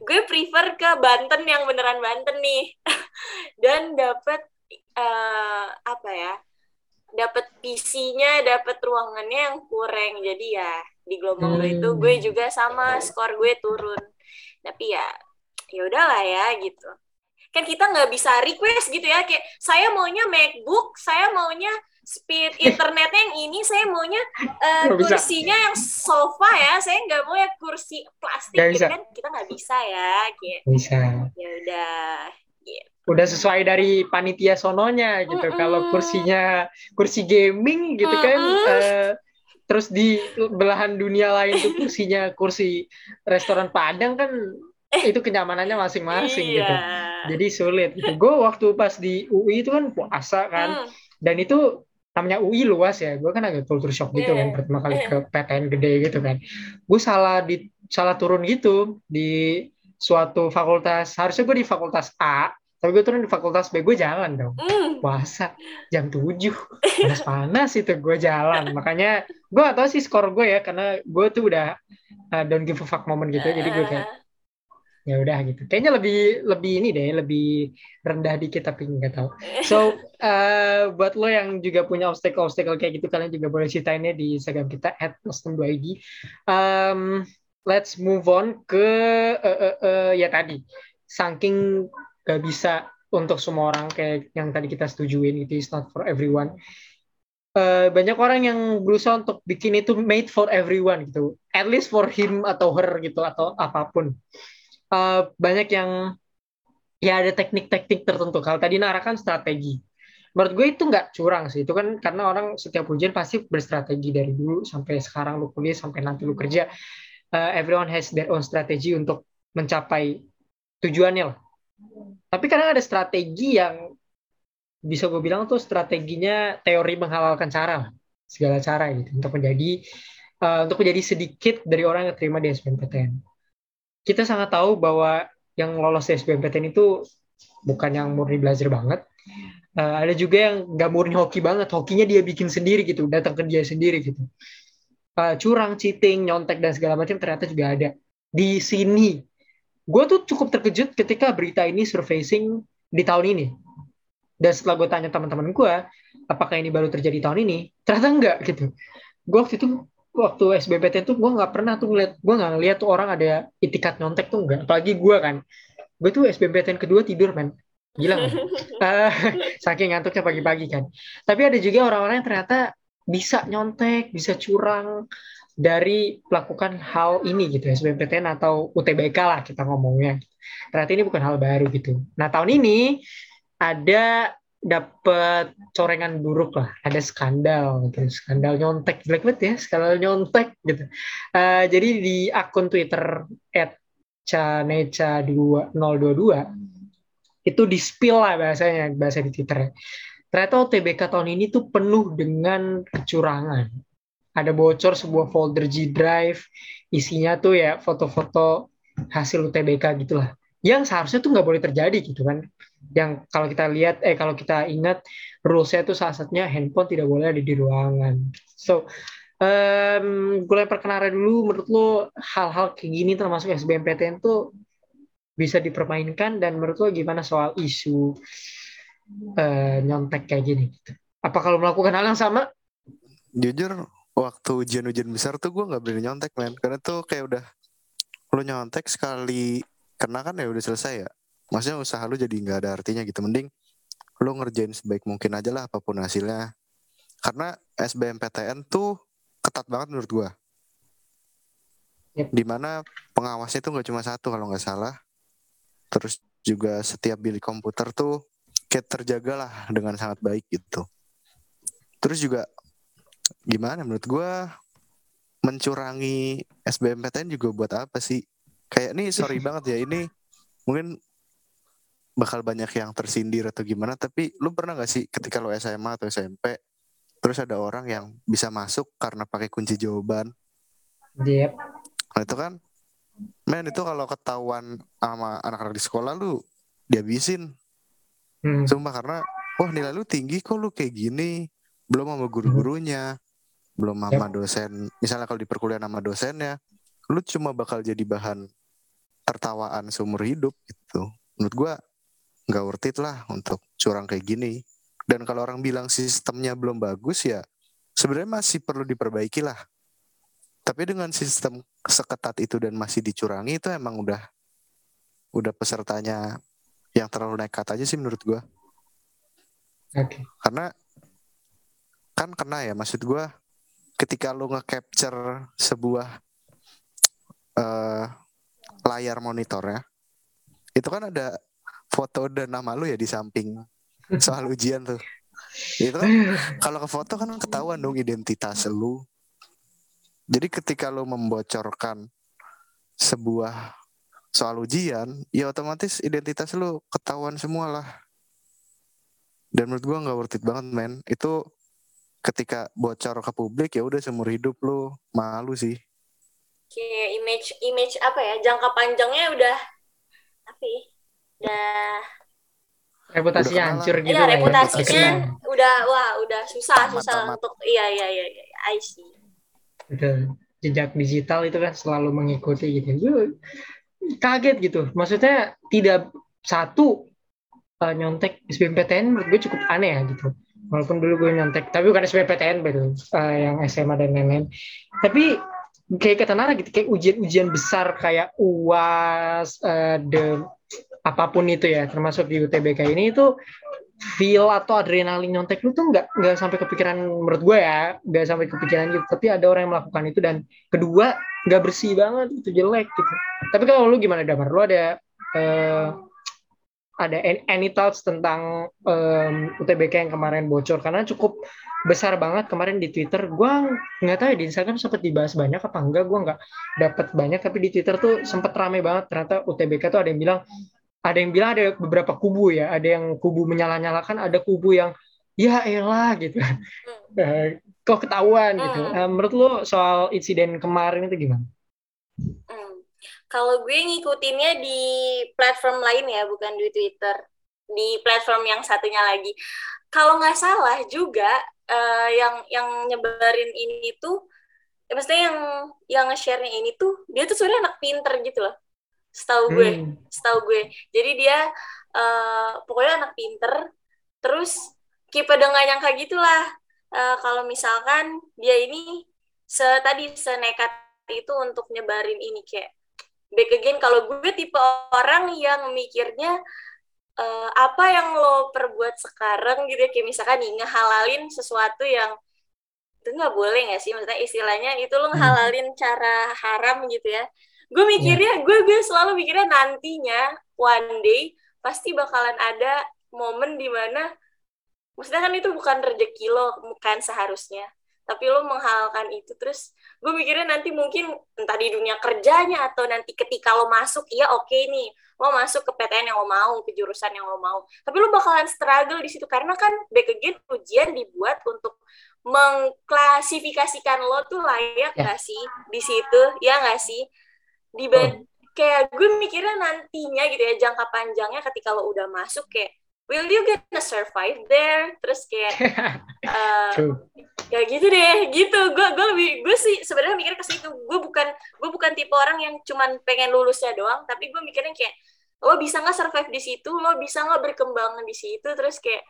Gue prefer ke Banten yang beneran Banten nih. Dan dapat uh, apa ya dapat PC-nya dapat ruangannya yang kurang. Jadi ya di gelombang hmm. itu gue juga sama skor gue turun. Tapi ya ya udahlah ya gitu. Kan kita nggak bisa request gitu ya kayak saya maunya MacBook saya maunya speed internetnya yang ini saya maunya uh, kursinya yang sofa ya saya nggak mau ya kursi plastik gak gitu bisa. kan kita nggak bisa ya kayak bisa ya udah gitu. udah sesuai dari panitia sononya gitu mm -mm. kalau kursinya kursi gaming gitu mm -mm. kan uh, terus di belahan dunia lain tuh kursinya kursi restoran Padang kan itu kenyamanannya masing-masing iya. gitu jadi sulit gitu gue waktu pas di UI itu kan puasa kan mm. dan itu namanya UI luas ya. Gue kan agak culture shock gitu yeah. kan pertama kali ke PTN gede gitu kan. Gue salah di salah turun gitu di suatu fakultas. Harusnya gue di fakultas A tapi gue turun di fakultas B. Gue jalan dong. Mm. puasa jam 7 panas-panas itu gue jalan. Makanya gue gak tau sih skor gue ya karena gue tuh udah uh, don't give a fuck moment gitu. Jadi gue kayak ya udah gitu. Kayaknya lebih lebih ini deh lebih rendah dikit tapi nggak tahu. So uh, buat lo yang juga punya obstacle obstacle kayak gitu kalian juga boleh ceritainnya di instagram kita at 2 id um, let's move on ke uh, uh, uh, ya tadi. Saking gak bisa untuk semua orang kayak yang tadi kita setujuin itu is not for everyone. Uh, banyak orang yang berusaha untuk bikin itu made for everyone gitu. At least for him atau her gitu atau apa pun uh, banyak yang ya ada teknik-teknik tertentu. Kalau tadi Nara kan strategi. Menurut gue itu nggak curang sih. Itu kan karena orang setiap ujian pasti berstrategi dari dulu sampai sekarang lu kuliah sampai nanti lu kerja. Uh, everyone has their own strategi untuk mencapai tujuannya lah. Tapi kadang ada strategi yang bisa gue bilang tuh strateginya teori menghalalkan cara segala cara gitu untuk menjadi uh, untuk menjadi sedikit dari orang yang terima di SBMPTN kita sangat tahu bahwa yang lolos SBMPTN itu bukan yang murni belajar banget. Uh, ada juga yang nggak murni hoki banget, hokinya dia bikin sendiri gitu, datang ke dia sendiri gitu. Uh, curang, cheating, nyontek dan segala macam ternyata juga ada di sini. Gue tuh cukup terkejut ketika berita ini surfacing di tahun ini. Dan setelah gue tanya teman-teman gue, apakah ini baru terjadi tahun ini? Ternyata enggak gitu. Gue waktu itu waktu SBMPTN tuh gue nggak pernah tuh ngeliat gue nggak ngeliat tuh orang ada itikat nyontek tuh enggak apalagi gue kan. Gue tuh SBMPTN kedua tidur men. Gila kan uh, saking ngantuknya pagi-pagi kan. Tapi ada juga orang-orang yang ternyata bisa nyontek bisa curang dari melakukan hal ini gitu SBMPTN atau UTBK lah kita ngomongnya. Ternyata ini bukan hal baru gitu. Nah tahun ini ada dapat corengan buruk lah. Ada skandal gitu. Skandal nyontek. Jelek banget ya skandal nyontek gitu. Uh, jadi di akun Twitter at caneca 022 itu di spill lah bahasanya bahasa di Twitter ternyata OTBK tahun ini tuh penuh dengan kecurangan. Ada bocor sebuah folder G Drive isinya tuh ya foto-foto hasil UTBK gitulah. Yang seharusnya tuh nggak boleh terjadi gitu kan yang kalau kita lihat eh kalau kita ingat rulesnya itu salah satunya handphone tidak boleh ada di ruangan. So um, gue ke dulu. Menurut lo hal-hal kayak gini termasuk SBMPTN tuh bisa dipermainkan? Dan menurut lo gimana soal isu uh, nyontek kayak gini gitu. apa kalau melakukan hal yang sama? Jujur waktu ujian-ujian besar tuh gue nggak berani nyontek men. Karena tuh kayak udah lo nyontek sekali kena kan ya udah selesai ya maksudnya usaha lu jadi nggak ada artinya gitu. Mending lu ngerjain sebaik mungkin aja lah apa pun hasilnya. Karena SBMPTN tuh ketat banget menurut gua. Yep. di mana pengawasnya tuh nggak cuma satu kalau nggak salah. Terus juga setiap bilik komputer tuh kayak terjaga lah dengan sangat baik gitu. Terus juga gimana menurut gua mencurangi SBMPTN juga buat apa sih? Kayak nih sorry banget ya ini mungkin bakal banyak yang tersindir atau gimana tapi lu pernah gak sih ketika lu SMA atau SMP terus ada orang yang bisa masuk karena pakai kunci jawaban yep. nah itu kan men itu kalau ketahuan sama anak-anak di sekolah lu dihabisin hmm. sumpah karena wah nilai lu tinggi kok lu kayak gini belum sama guru-gurunya belum sama yep. dosen misalnya kalau di perkuliahan sama dosennya lu cuma bakal jadi bahan tertawaan seumur hidup gitu menurut gua nggak worth it lah untuk curang kayak gini. Dan kalau orang bilang sistemnya belum bagus ya sebenarnya masih perlu diperbaiki lah. Tapi dengan sistem seketat itu dan masih dicurangi itu emang udah udah pesertanya yang terlalu nekat aja sih menurut gua. Oke. karena kan kena ya maksud gua ketika lu nge-capture sebuah eh layar monitor ya itu kan ada foto dan nama lu ya di samping soal ujian tuh. Itu kan kalau ke foto kan ketahuan dong identitas lu. Jadi ketika lu membocorkan sebuah soal ujian ya otomatis identitas lu ketahuan semua lah. Dan menurut gua nggak worth it banget men. Itu ketika bocor ke publik ya udah seumur hidup lu. Malu sih. Kayak image image apa ya? Jangka panjangnya udah apa ya? Udah Reputasinya Udah kenal hancur gitu iya ya. reputasinya Terkenal. udah wah udah susah Tamat, susah tamat. untuk iya iya iya iya I see Betul. Jejak digital itu kan selalu mengikuti gitu. Gue kaget gitu. Maksudnya tidak satu uh, nyontek SBMPTN menurut gue cukup aneh ya gitu. Walaupun dulu gue nyontek, tapi bukan SBMPTN betul, uh, yang SMA dan lain-lain. Tapi kayak kata Nara gitu, kayak ujian-ujian besar kayak UAS, uh, the apa pun itu ya, termasuk di UTBK ini itu feel atau adrenalin nyontek lu tuh nggak nggak sampai kepikiran menurut gue ya nggak sampai kepikiran gitu. Tapi ada orang yang melakukan itu dan kedua nggak bersih banget itu jelek gitu. Tapi kalau lu gimana damar? Lu ada eh, ada any, thoughts tentang em, UTBK yang kemarin bocor? Karena cukup besar banget kemarin di Twitter. Gue nggak tahu ya di Instagram sempat dibahas banyak apa enggak. Gue nggak dapat banyak tapi di Twitter tuh sempat rame banget. Ternyata UTBK tuh ada yang bilang ada yang bilang ada beberapa kubu ya, ada yang kubu menyala-nyalakan, ada kubu yang ya elah gitu. Eh, kok ketahuan gitu. Hmm. Eh, menurut lo soal insiden kemarin itu gimana? Hmm. Kalau gue ngikutinnya di platform lain ya, bukan di Twitter. Di platform yang satunya lagi. Kalau nggak salah juga eh, yang yang nyebarin ini tuh, ya maksudnya yang yang nge-share-nya ini tuh, dia tuh sebenarnya anak pinter gitu loh. Setahu gue, Hmm. setahu gue. Jadi dia eh, pokoknya anak pinter. Terus kipe nggak nyangka gitulah. Eh, kalau misalkan dia ini se tadi senekat itu untuk nyebarin ini kayak back again kalau gue tipe orang yang mikirnya eh, apa yang lo perbuat sekarang gitu ya kayak misalkan nih ngehalalin sesuatu yang itu nggak boleh nggak sih maksudnya istilahnya itu lo ngehalalin cara haram gitu ya gue mikirnya gue gue selalu mikirnya nantinya one day pasti bakalan ada momen di mana maksudnya kan itu bukan rezeki lo bukan seharusnya tapi lo menghalalkan itu. Terus gue mikirnya nanti mungkin entah di dunia kerjanya atau nanti ketika lo masuk iya oke nih lo masuk ke PTN yang lo mau ke jurusan yang lo mau. Tapi lo bakalan struggle di situ karena kan back again ujian dibuat untuk mengklasifikasikan lo tuh layak Ya. nggak sih? Di situ ya nggak sih di ba- kayak gue mikirnya nantinya gitu ya jangka panjangnya ketika lo udah masuk kayak will you gonna survive there? Terus kayak True. ya gitu deh gitu. Gue gue lebih gue sih sebenarnya mikirnya ke situ. Gue bukan gue bukan tipe orang yang cuman pengen lulusnya doang tapi gue mikirnya kayak lo bisa nggak survive di situ? Lo bisa nggak berkembang di situ? Terus kayak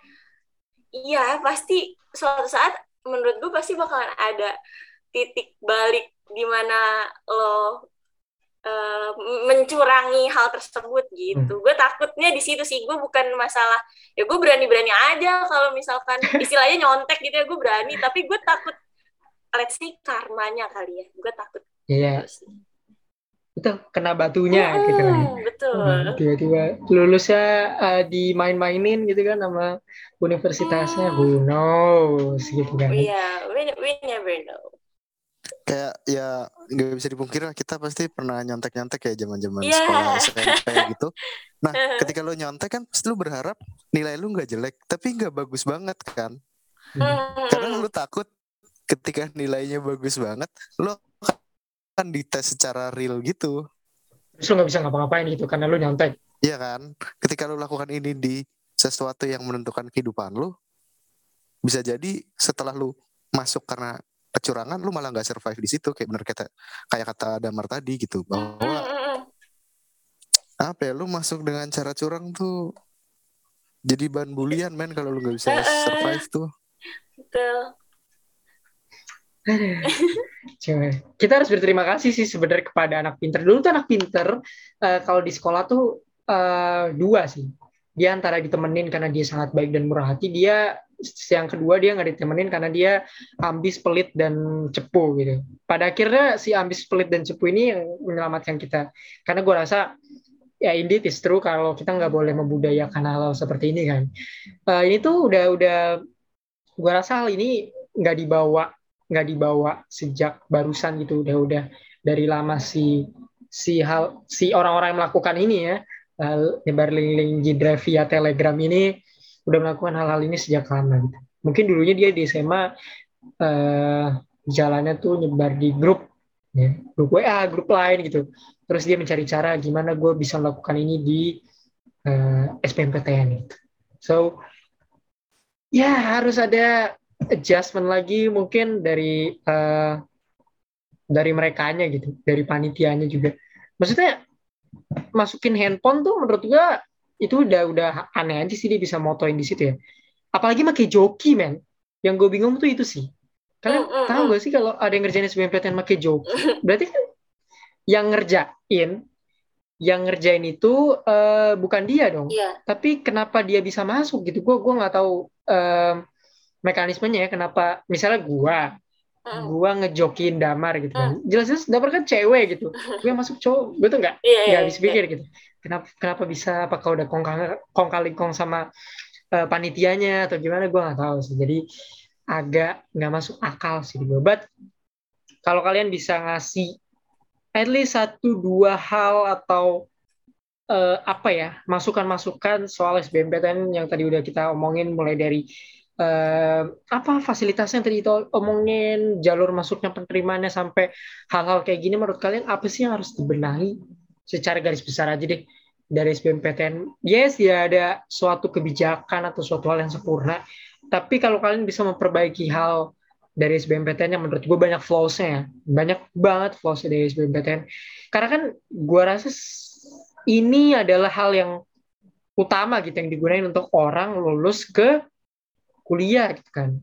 iya pasti suatu saat menurut gue pasti bakalan ada titik balik di mana lo eh, mencurangi hal tersebut gitu. Gue takutnya di situ sih. Gue bukan masalah ya gue berani-berani aja kalau misalkan istilahnya nyontek gitu ya gue berani. Tapi gue takut let's say karmanya kali ya. Gue takut. Iya, gitu sih. itu kena batunya gitu kan. Hmm, betul. Nah, tiba-tiba lulusnya eh, dimain-mainin gitu kan sama universitasnya, Hmm. who knows gitu kan. Iya, we, we never know. Kayak ya nggak bisa dipungkiri lah kita pasti pernah nyontek-nyontek kayak zaman-zaman Iya. sekolah SMP gitu. Nah, ketika lu nyontek kan pasti lu berharap nilai lu nggak jelek, tapi nggak bagus banget kan? Karena Hmm. lu takut ketika nilainya bagus banget, lu kan dites secara real gitu. Terus lu nggak bisa ngapa-ngapain gitu karena lu nyontek. Iya kan? Ketika lu lakukan ini di sesuatu yang menentukan kehidupan lu, bisa jadi setelah lu masuk karena kecurangan, lu malah nggak survive di situ. Kayak bener kata kayak kata Damar tadi gitu, bahwa Hmm, hmm, hmm. apa ya lu masuk dengan cara curang tuh jadi bahan bulian men kalau lu nggak bisa survive tuh betul Cuma, kita harus berterima kasih sih sebenarnya kepada anak pinter. Dulu tuh anak pinter uh, kalau di sekolah tuh uh, dua sih. Dia antara ditemenin karena dia sangat baik dan murah hati. Dia yang kedua dia nggak ditemenin karena dia ambis, pelit dan cepu gitu. Pada akhirnya si ambis, pelit dan cepu ini yang menyelamatkan kita. Karena gue rasa ya indeed is true kalau kita nggak boleh membudayakan hal, hal seperti ini kan. Uh, ini tuh udah udah gue rasa hal ini nggak dibawa nggak dibawa sejak barusan gitu udah udah dari lama si si hal si orang-orang yang melakukan ini ya uh, nyebar link-link G-Drive via Telegram ini udah melakukan hal-hal ini sejak lama gitu. Mungkin dulunya dia di SMA uh, jalannya tuh nyebar di grup ya, grup WA, grup lain gitu. Terus dia mencari cara gimana gue bisa melakukan ini di uh, SPMPTN gitu. So ya harus ada adjustment lagi mungkin dari uh, dari merekanya gitu, dari panitianya juga. Maksudnya masukin handphone tuh menurut gua itu udah udah aneh aja sih dia bisa motoin di situ ya. Apalagi pakai joki men. Yang gue bingung tuh itu sih. Kalian mm, mm, tahu mm. gak sih kalau ada yang ngerjain SBMPTN pakai joki? Berarti kan yang ngerjain yang ngerjain itu uh, bukan dia dong. Yeah. Tapi kenapa dia bisa masuk gitu? Gue gue nggak tahu uh, mekanismenya ya kenapa misalnya gua uh. gua ngejokin damar gitu kan. Jelas-jelas damar kan cewek gitu. Gue masuk cowok, gue tuh nggak yeah, nggak yeah, habis pikir yeah. gitu. Kenapa kenapa bisa? Apakah udah kong kong kali kong sama uh, panitianya atau gimana? Gue nggak tahu sih. Jadi agak nggak masuk akal sih di kalau kalian bisa ngasih at least satu dua hal atau uh, apa ya masukan-masukan soal SBMPTN yang tadi udah kita omongin mulai dari uh, apa fasilitasnya tadi itu omongin jalur masuknya penerimaannya sampai hal-hal kayak gini menurut kalian apa sih yang harus dibenahi secara garis besar aja deh dari SBMPTN yes ya ada suatu kebijakan atau suatu hal yang sempurna tapi kalau kalian bisa memperbaiki hal dari SBMPTN yang menurut gue banyak flaws-nya ya banyak banget flaws dari SBMPTN karena kan gue rasa ini adalah hal yang utama gitu yang digunakan untuk orang lulus ke kuliah gitu kan.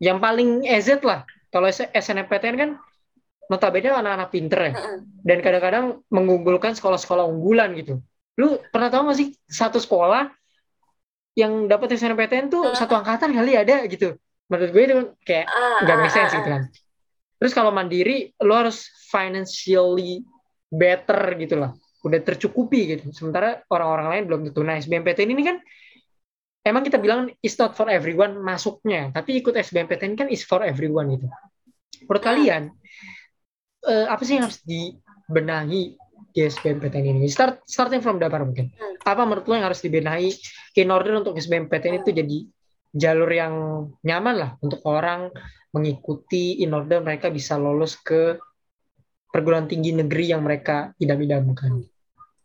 Yang paling EZ lah. Kalau SNMPTN kan notabene anak-anak pinter ya. Dan kadang-kadang mengunggulkan sekolah-sekolah unggulan gitu. Lu pernah tahu gak sih satu sekolah yang dapat SNMPTN tuh satu angkatan kali ada gitu. Menurut gue itu kayak ah, nggak make sense gitu kan. Terus kalau mandiri, lu harus financially better gitu lah. Udah tercukupi gitu. Sementara orang-orang lain belum tentu. Nah, SBMPTN ini kan emang kita bilang is not for everyone masuknya, tapi ikut SBMPTN kan is for everyone gitu. Menurut kalian uh, apa sih yang harus dibenahi di SBMPTN ini? Start starting from dapur mungkin. Apa menurut lo yang harus dibenahi in order untuk SBMPTN itu jadi jalur yang nyaman lah untuk orang mengikuti in order mereka bisa lolos ke perguruan tinggi negeri yang mereka idam-idamkan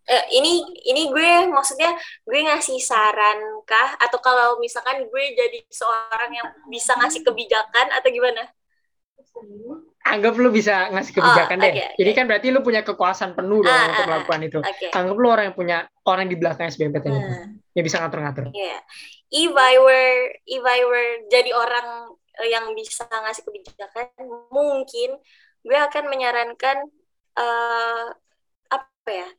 uh, ini ini gue maksudnya gue ngasih saran kah atau kalau misalkan gue jadi seorang yang bisa ngasih kebijakan atau gimana? Anggap lu bisa ngasih kebijakan oh, deh. Okay, Jadi kan berarti lu punya kekuasaan penuh dong ah, untuk ah, melakukan itu. Okay. Anggap lu orang yang punya orang di belakang SBMPTN hmm. itu yang bisa ngatur-ngatur. Yeah. If I were if I were jadi orang eh, yang bisa ngasih kebijakan, mungkin gue akan menyarankan uh, apa ya?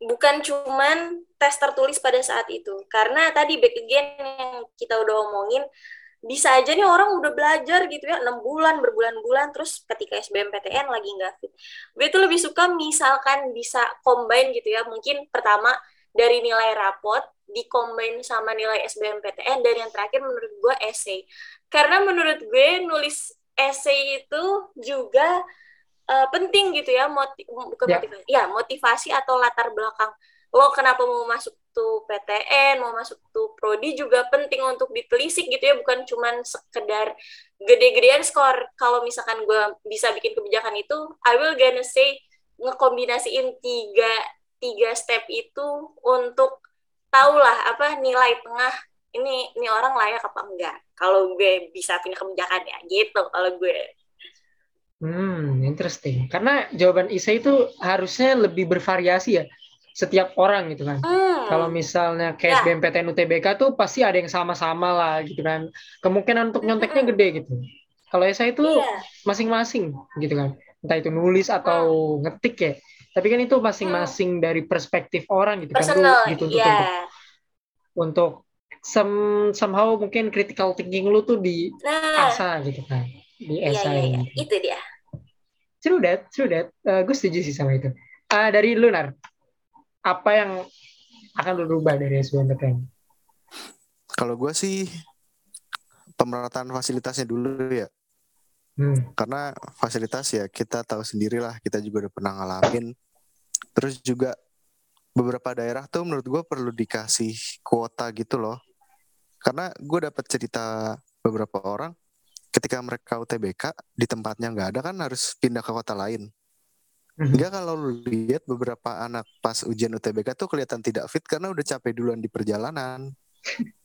bukan cuman tes tertulis pada saat itu karena tadi back again yang kita udah omongin bisa aja nih orang udah belajar gitu ya enam bulan berbulan-bulan terus ketika SBMPTN lagi nggak fit. Gue tuh lebih suka misalkan bisa combine gitu ya. Mungkin pertama dari nilai rapot combine sama nilai SBMPTN dan yang terakhir menurut gue essay. Karena menurut gue nulis essay itu juga uh, penting gitu ya motiv bukan yeah. motivasi ya motivasi atau latar belakang lo kenapa mau masuk tuh PTN mau masuk tuh prodi juga penting untuk ditelisik gitu ya bukan cuman sekedar gede-gedean skor kalau misalkan gue bisa bikin kebijakan itu I will gonna say ngekombinasiin tiga tiga step itu untuk tahulah apa nilai tengah ini ini orang layak apa enggak kalau gue bisa punya kebijakan ya gitu kalau gue Hmm, interesting. Karena jawaban Isa itu harusnya lebih bervariasi ya. Setiap orang gitu kan. Hmm. Kalau misalnya Ya. kayak SBMPTN UTBK tuh pasti ada yang sama-sama lah gitu kan. Kemungkinan untuk nyonteknya Mm-mm. gede gitu. Kalau esai itu Iya. masing-masing gitu kan. Entah itu nulis atau ngetik ya. Tapi kan itu masing-masing dari perspektif orang gitu kan. Personal. dituntut Iya. untuk untuk some, somehow mungkin critical thinking lu tuh Nah, diasah gitu kan. Di iya iya esai. iya. gitu. Itu dia. True that, true that. Eh, gue setuju sih sama itu. Ah, dari lu, Nar. Apa yang akan lu rubah dari SBMPTN? Kalau gue sih pemerataan fasilitasnya dulu ya. Hmm. Karena fasilitas ya kita tahu sendirilah, kita juga udah pernah ngalamin. Terus juga beberapa daerah tuh menurut gue perlu dikasih kuota gitu loh. Karena gue dapat cerita beberapa orang ketika mereka UTBK di tempatnya nggak ada kan harus pindah ke kota lain. Mhm. Enggak kalau lu lihat beberapa anak pas ujian UTBK tuh kelihatan tidak fit karena udah capek duluan di perjalanan.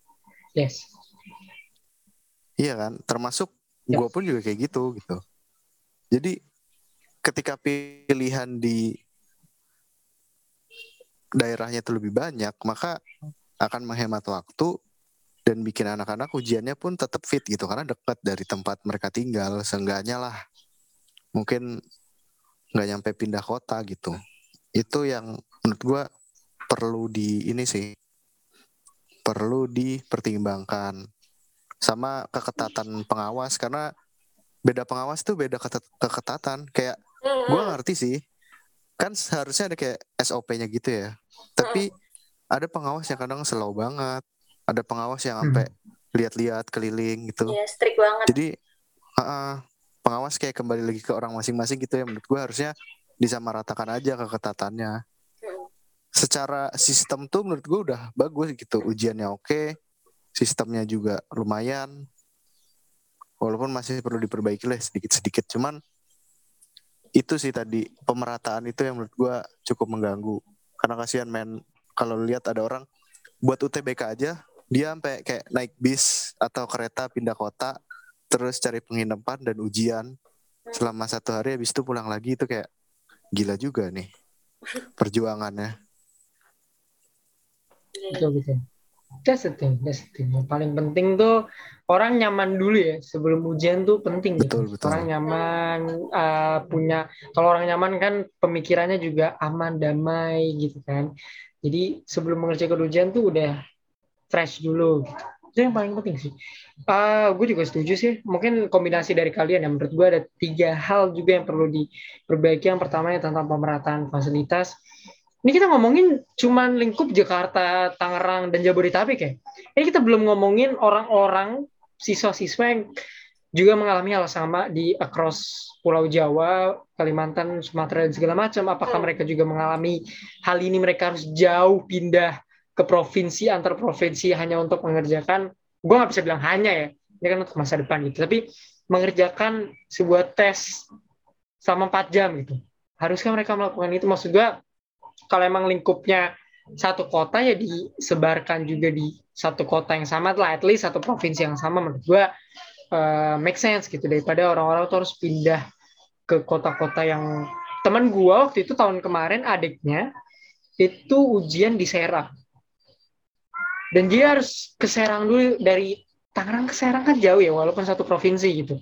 Yes. Iya kan? Termasuk Ya. gue pun juga kayak gitu gitu. Jadi ketika pilihan di daerahnya itu lebih banyak, maka akan menghemat waktu dan bikin anak-anak ujiannya pun tetap fit gitu karena dekat dari tempat mereka tinggal. Seenggaknya lah mungkin nggak nyampe pindah kota gitu. Itu yang menurut gue perlu di ini sih perlu dipertimbangkan. Sama keketatan pengawas karena beda pengawas tuh beda keketatan. Kayak Hmm, gue ngerti sih kan seharusnya ada kayak SOP-nya gitu ya. Tapi ada pengawas yang kadang slow banget. Ada pengawas yang sampai lihat-lihat keliling gitu. Iya, strict banget. jadi uh-uh, pengawas kayak kembali lagi ke orang masing-masing gitu ya. Menurut gue harusnya disamaratakan aja keketatannya. Secara sistem tuh menurut gue udah bagus gitu. Ujiannya oke sistemnya juga lumayan. Walaupun masih perlu diperbaiki lah sedikit-sedikit. Cuman itu sih tadi pemerataan itu yang menurut gue cukup mengganggu. Karena kasihan men kalau lihat ada orang buat UTBK aja dia sampai kayak naik bis atau kereta pindah kota terus cari penginapan dan ujian selama satu hari habis itu pulang lagi itu kayak gila juga nih perjuangannya. Betul, betul. That's the thing, that's the thing. Yang paling penting tuh orang nyaman dulu ya sebelum ujian tuh penting gitu. Betul, betul. Orang nyaman uh, punya kalau orang nyaman kan pemikirannya juga aman damai gitu kan. Jadi sebelum mengerjakan ujian tuh udah fresh dulu gitu. Itu yang paling penting sih. Uh, gue juga setuju sih. Mungkin kombinasi dari kalian yang menurut gue ada tiga hal juga yang perlu diperbaiki. Yang pertama ya tentang pemerataan fasilitas. Ini kita ngomongin cuman lingkup Jakarta, Tangerang, dan Jabodetabek ya. Ini kita belum ngomongin orang-orang siswa-siswa yang juga mengalami hal sama di across Pulau Jawa, Kalimantan, Sumatera, dan segala macam. Apakah Hmm. mereka juga mengalami hal ini? Mereka harus jauh pindah ke provinsi, antar provinsi hanya untuk mengerjakan, gue nggak bisa bilang hanya ya, ini kan untuk masa depan gitu. Tapi mengerjakan sebuah tes selama 4 jam gitu. Haruskah mereka melakukan itu? Maksud gue, kalau emang lingkupnya satu kota ya disebarkan juga di satu kota yang sama lah, at least satu provinsi yang sama menurut gue uh, make sense gitu daripada orang-orang tuh harus pindah ke kota-kota yang teman gue waktu itu tahun kemarin adiknya itu ujian di Serang dan dia harus ke Serang dulu dari Tangerang ke Serang kan jauh ya walaupun satu provinsi gitu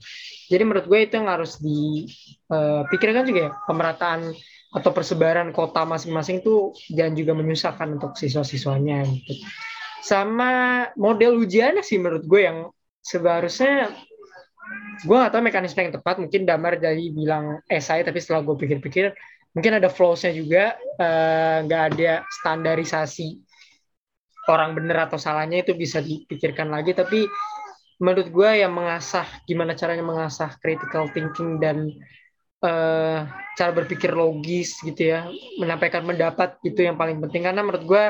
jadi menurut gue itu yang harus dipikirkan juga ya pemerataan atau persebaran kota masing-masing itu jangan juga menyusahkan untuk siswa-siswanya gitu. Sama model ujiannya sih menurut gue yang seharusnya gue gak tahu mekanisme yang tepat mungkin Damar jadi bilang esai tapi setelah gue pikir-pikir mungkin ada flows-nya juga eh, nggak uh, ada standarisasi orang bener atau salahnya itu bisa dipikirkan lagi. Tapi menurut gue yang mengasah gimana caranya mengasah critical thinking dan uh, cara berpikir logis gitu ya. Menyampaikan pendapat itu yang paling penting. Karena menurut gue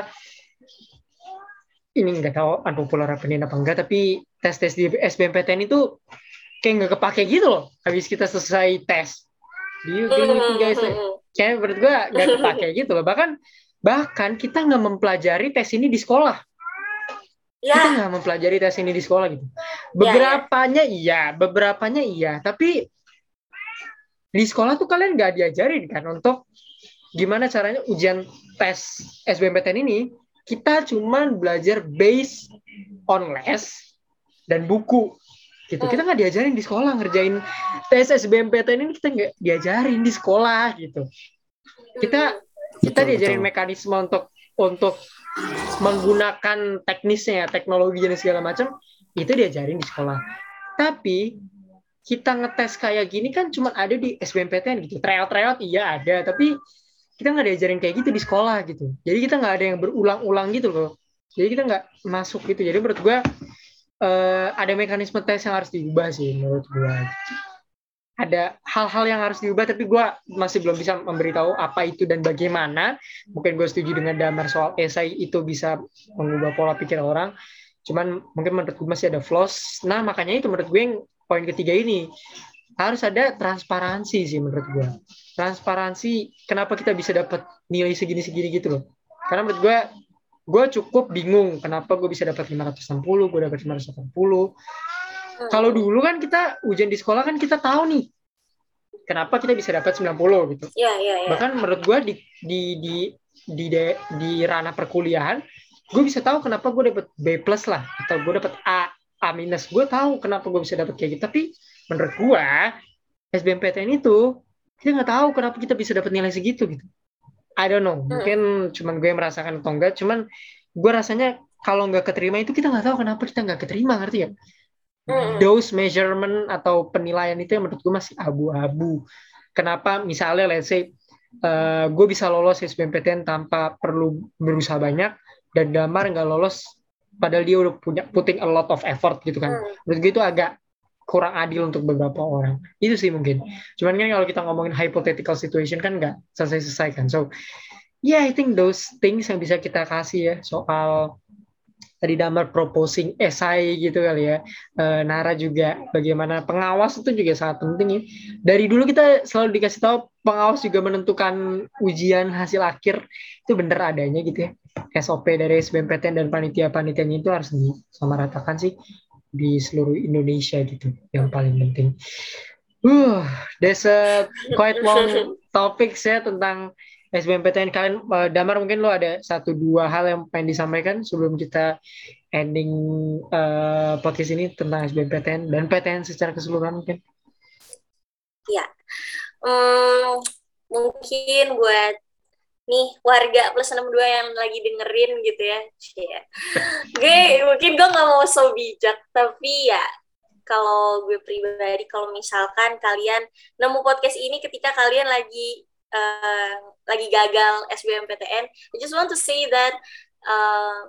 ini nggak tahu unpopular opinion apa enggak tapi tes tes di SBMPTN itu kayak nggak kepake gitu loh. Habis kita selesai tes. Di guys. Kayak menurut gue nggak kepake gitu loh. Bahkan bahkan kita nggak mempelajari tes ini di sekolah. Ya. kita nggak mempelajari tes ini di sekolah gitu. Beberapanya iya beberapanya iya. Tapi di sekolah tuh kalian nggak diajarin kan untuk gimana caranya ujian tes SBMPTN ini. Kita cuman belajar base on les dan buku gitu. Kita nggak diajarin di sekolah ngerjain tes SBMPTN ini kita nggak diajarin di sekolah gitu. Kita kita Betul, diajarin betul. mekanisme untuk untuk menggunakan teknisnya teknologi dan segala macam itu diajarin di sekolah. Tapi kita ngetes kayak gini kan cuma ada di SBMPTN gitu. Tryout iya ada tapi kita nggak diajarin kayak gitu di sekolah gitu. Jadi kita nggak ada yang berulang-ulang gitu loh. Jadi kita nggak masuk gitu. Jadi menurut gua eh, ada mekanisme tes yang harus diubah sih menurut gua ada hal-hal yang harus diubah tapi gua masih belum bisa memberitahu apa itu dan bagaimana. Mungkin gue setuju dengan Damar soal esai itu bisa mengubah pola pikir orang. Cuman mungkin menurut gue masih ada flaws. Nah makanya itu menurut gue yang poin ketiga ini. Harus ada transparansi sih menurut gue transparansi kenapa kita bisa dapat nilai segini-segini gitu loh. Karena menurut gue gue cukup bingung kenapa gue bisa dapat 560 gue dapat 580 kalau dulu kan kita ujian di sekolah kan kita tahu nih kenapa kita bisa dapat 90 gitu. Ya ya ya bahkan menurut gue di di di di de- di ranah perkuliahan gue bisa tahu kenapa gue dapet B plus lah atau gue dapet A A minus. Gue tahu kenapa gue bisa dapet kayak gitu. Tapi menurut gue SBMPTN itu kita nggak tahu kenapa kita bisa dapet nilai segitu gitu. I don't know. Mungkin cuman gue yang merasakan atau enggak. Cuman gue rasanya kalau nggak keterima itu kita nggak tahu kenapa kita nggak keterima ngerti ya Mm. those measurement atau penilaian itu yang menurut gue masih abu-abu. Kenapa misalnya let's say eh, gue bisa lolos SBMPTN tanpa perlu berusaha banyak dan Damar nggak lolos padahal dia udah punya putting a lot of effort gitu kan. Hmm. Menurut gue itu agak kurang adil untuk beberapa orang. Itu sih mungkin. Cuman kan kalau kita ngomongin hypothetical situation kan nggak selesai-selesai kan. So yeah I think those things yang bisa kita kasih ya soal tadi Damar proposing esai gitu kali ya. Eh, Nara juga bagaimana pengawas itu juga sangat penting ya. Dari dulu kita selalu dikasih tahu pengawas juga menentukan ujian hasil akhir itu bener adanya gitu ya. SOP dari SBMPTN dan panitia-panitianya itu harus disamaratakan sih di seluruh Indonesia gitu yang paling penting. Uh, there's a quite long topics ya tentang SBMPTN kalian eh, Damar mungkin lo ada satu dua hal yang pengen disampaikan sebelum kita ending eh, podcast ini tentang SBMPTN dan PTN secara keseluruhan mungkin. Hmm, mungkin buat nih warga plus 62 yang lagi dengerin gitu ya. Cie. Gue mungkin gue nggak mau so bijak tapi ya kalau gue pribadi kalau misalkan kalian nemu podcast ini ketika kalian lagi eh, lagi gagal SBMPTN, I just want to say that eh,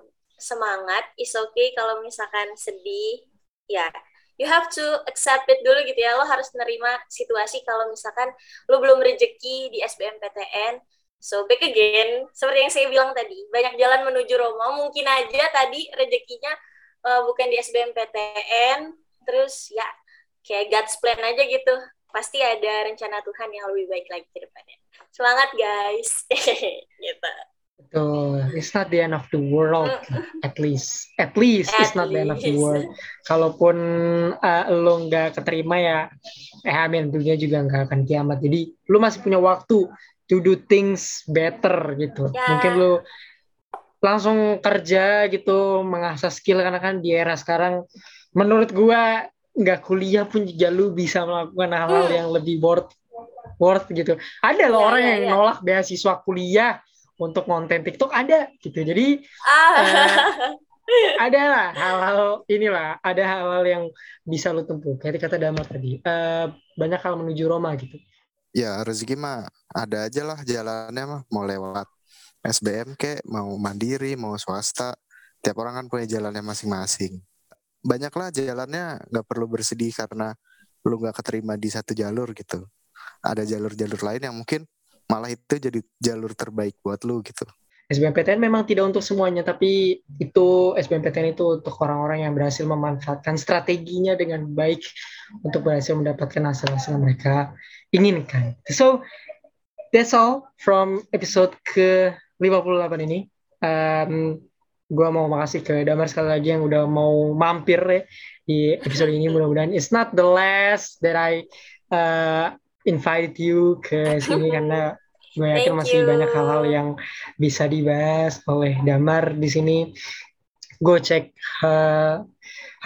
semangat is okay kalau misalkan sedih ya. You have to accept it dulu gitu ya. Lo harus nerima situasi kalau misalkan lo belum rezeki di SBMPTN so back again seperti yang saya bilang tadi banyak jalan menuju Roma. Mungkin aja tadi rezekinya uh, bukan di SBMPTN terus ya kayak God's plan aja gitu pasti ada rencana Tuhan yang lebih baik lagi ke depannya semangat guys gitu Betul. It's not the end of the world at least. At least it's At not the end of the world. Kalaupun uh, lo nggak keterima ya, eh amin dunia juga nggak akan kiamat. Jadi lo masih punya waktu to do things better gitu. Ya. Mungkin lo langsung kerja gitu, mengasah skill karena kan di era sekarang menurut gua nggak kuliah pun juga lu bisa melakukan hal-hal Hmm. yang lebih worth worth gitu. Ada loh Ya, orang ya, yang ya. nolak beasiswa kuliah untuk konten TikTok ada gitu. Jadi ah ada lah hal-hal inilah, ada hal-hal yang bisa lu tempuh. Kayak kata Dama tadi, eh, banyak hal menuju Roma gitu. Ya rezeki mah ada aja lah jalannya mah mau lewat SBM kek mau mandiri mau swasta tiap orang kan punya jalannya masing-masing banyaklah jalannya nggak perlu bersedih karena lu nggak keterima di satu jalur gitu ada jalur-jalur lain yang mungkin malah itu jadi jalur terbaik buat lu gitu SBMPTN memang tidak untuk semuanya, tapi itu SBMPTN itu untuk orang-orang yang berhasil memanfaatkan strateginya dengan baik untuk berhasil mendapatkan hasil-hasil yang mereka inginkan. So, that's all from episode ke-58 ini. Um, gua mau makasih ke Damar sekali lagi yang udah mau mampir ya di episode ini. Mudah-mudahan it's not the last that I uh, invite you ke sini karena Gue yakin Thank masih you. banyak hal-hal yang bisa dibahas oleh Damar di sini. Go cek uh,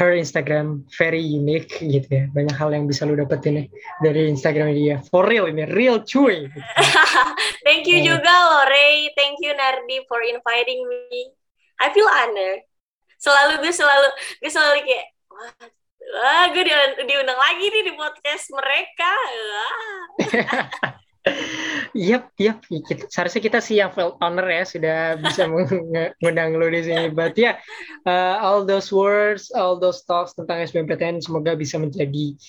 her Instagram very unique gitu ya. Banyak hal yang bisa lu dapetin nih dari Instagram dia. For real ini real cuy. Gitu. Thank you Eh. juga loh Ray. Thank you Nardi for inviting me. I feel honored. Selalu gue selalu gue selalu kayak wah, wah gue di, diundang lagi nih di podcast mereka. Yap, yap. Kita, seharusnya kita sih yang felt honor ya sudah bisa mengundang lu di sini. But ya, yeah, uh, all those words, all those talks tentang SBMPTN semoga bisa menjadi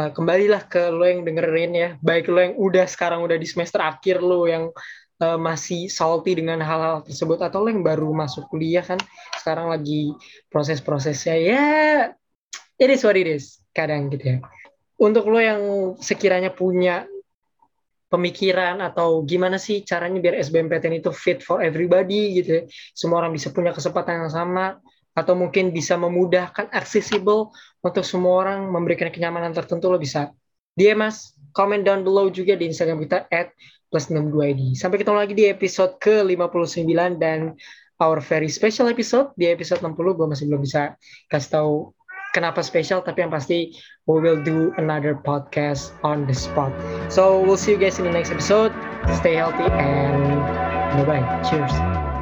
uh, kembalilah ke lo yang dengerin ya. Baik lo yang udah sekarang udah di semester akhir lo yang uh, masih salty dengan hal-hal tersebut atau lo yang baru masuk kuliah kan sekarang lagi proses-prosesnya ya it is what it kadang gitu ya. Untuk lo yang sekiranya punya pemikiran atau gimana sih caranya biar SBMPTN itu fit for everybody gitu ya. Semua orang bisa punya kesempatan yang sama atau mungkin bisa memudahkan accessible untuk semua orang memberikan kenyamanan tertentu lo bisa DM mas, comment down below juga di Instagram kita at plus 62ID. Sampai ketemu lagi di episode ke-59 dan our very special episode. Di episode 60 gue masih belum bisa kasih tahu kenapa spesial tapi yang pasti we will do another podcast on the spot. So we'll see you guys in the next episode. Stay healthy and bye bye cheers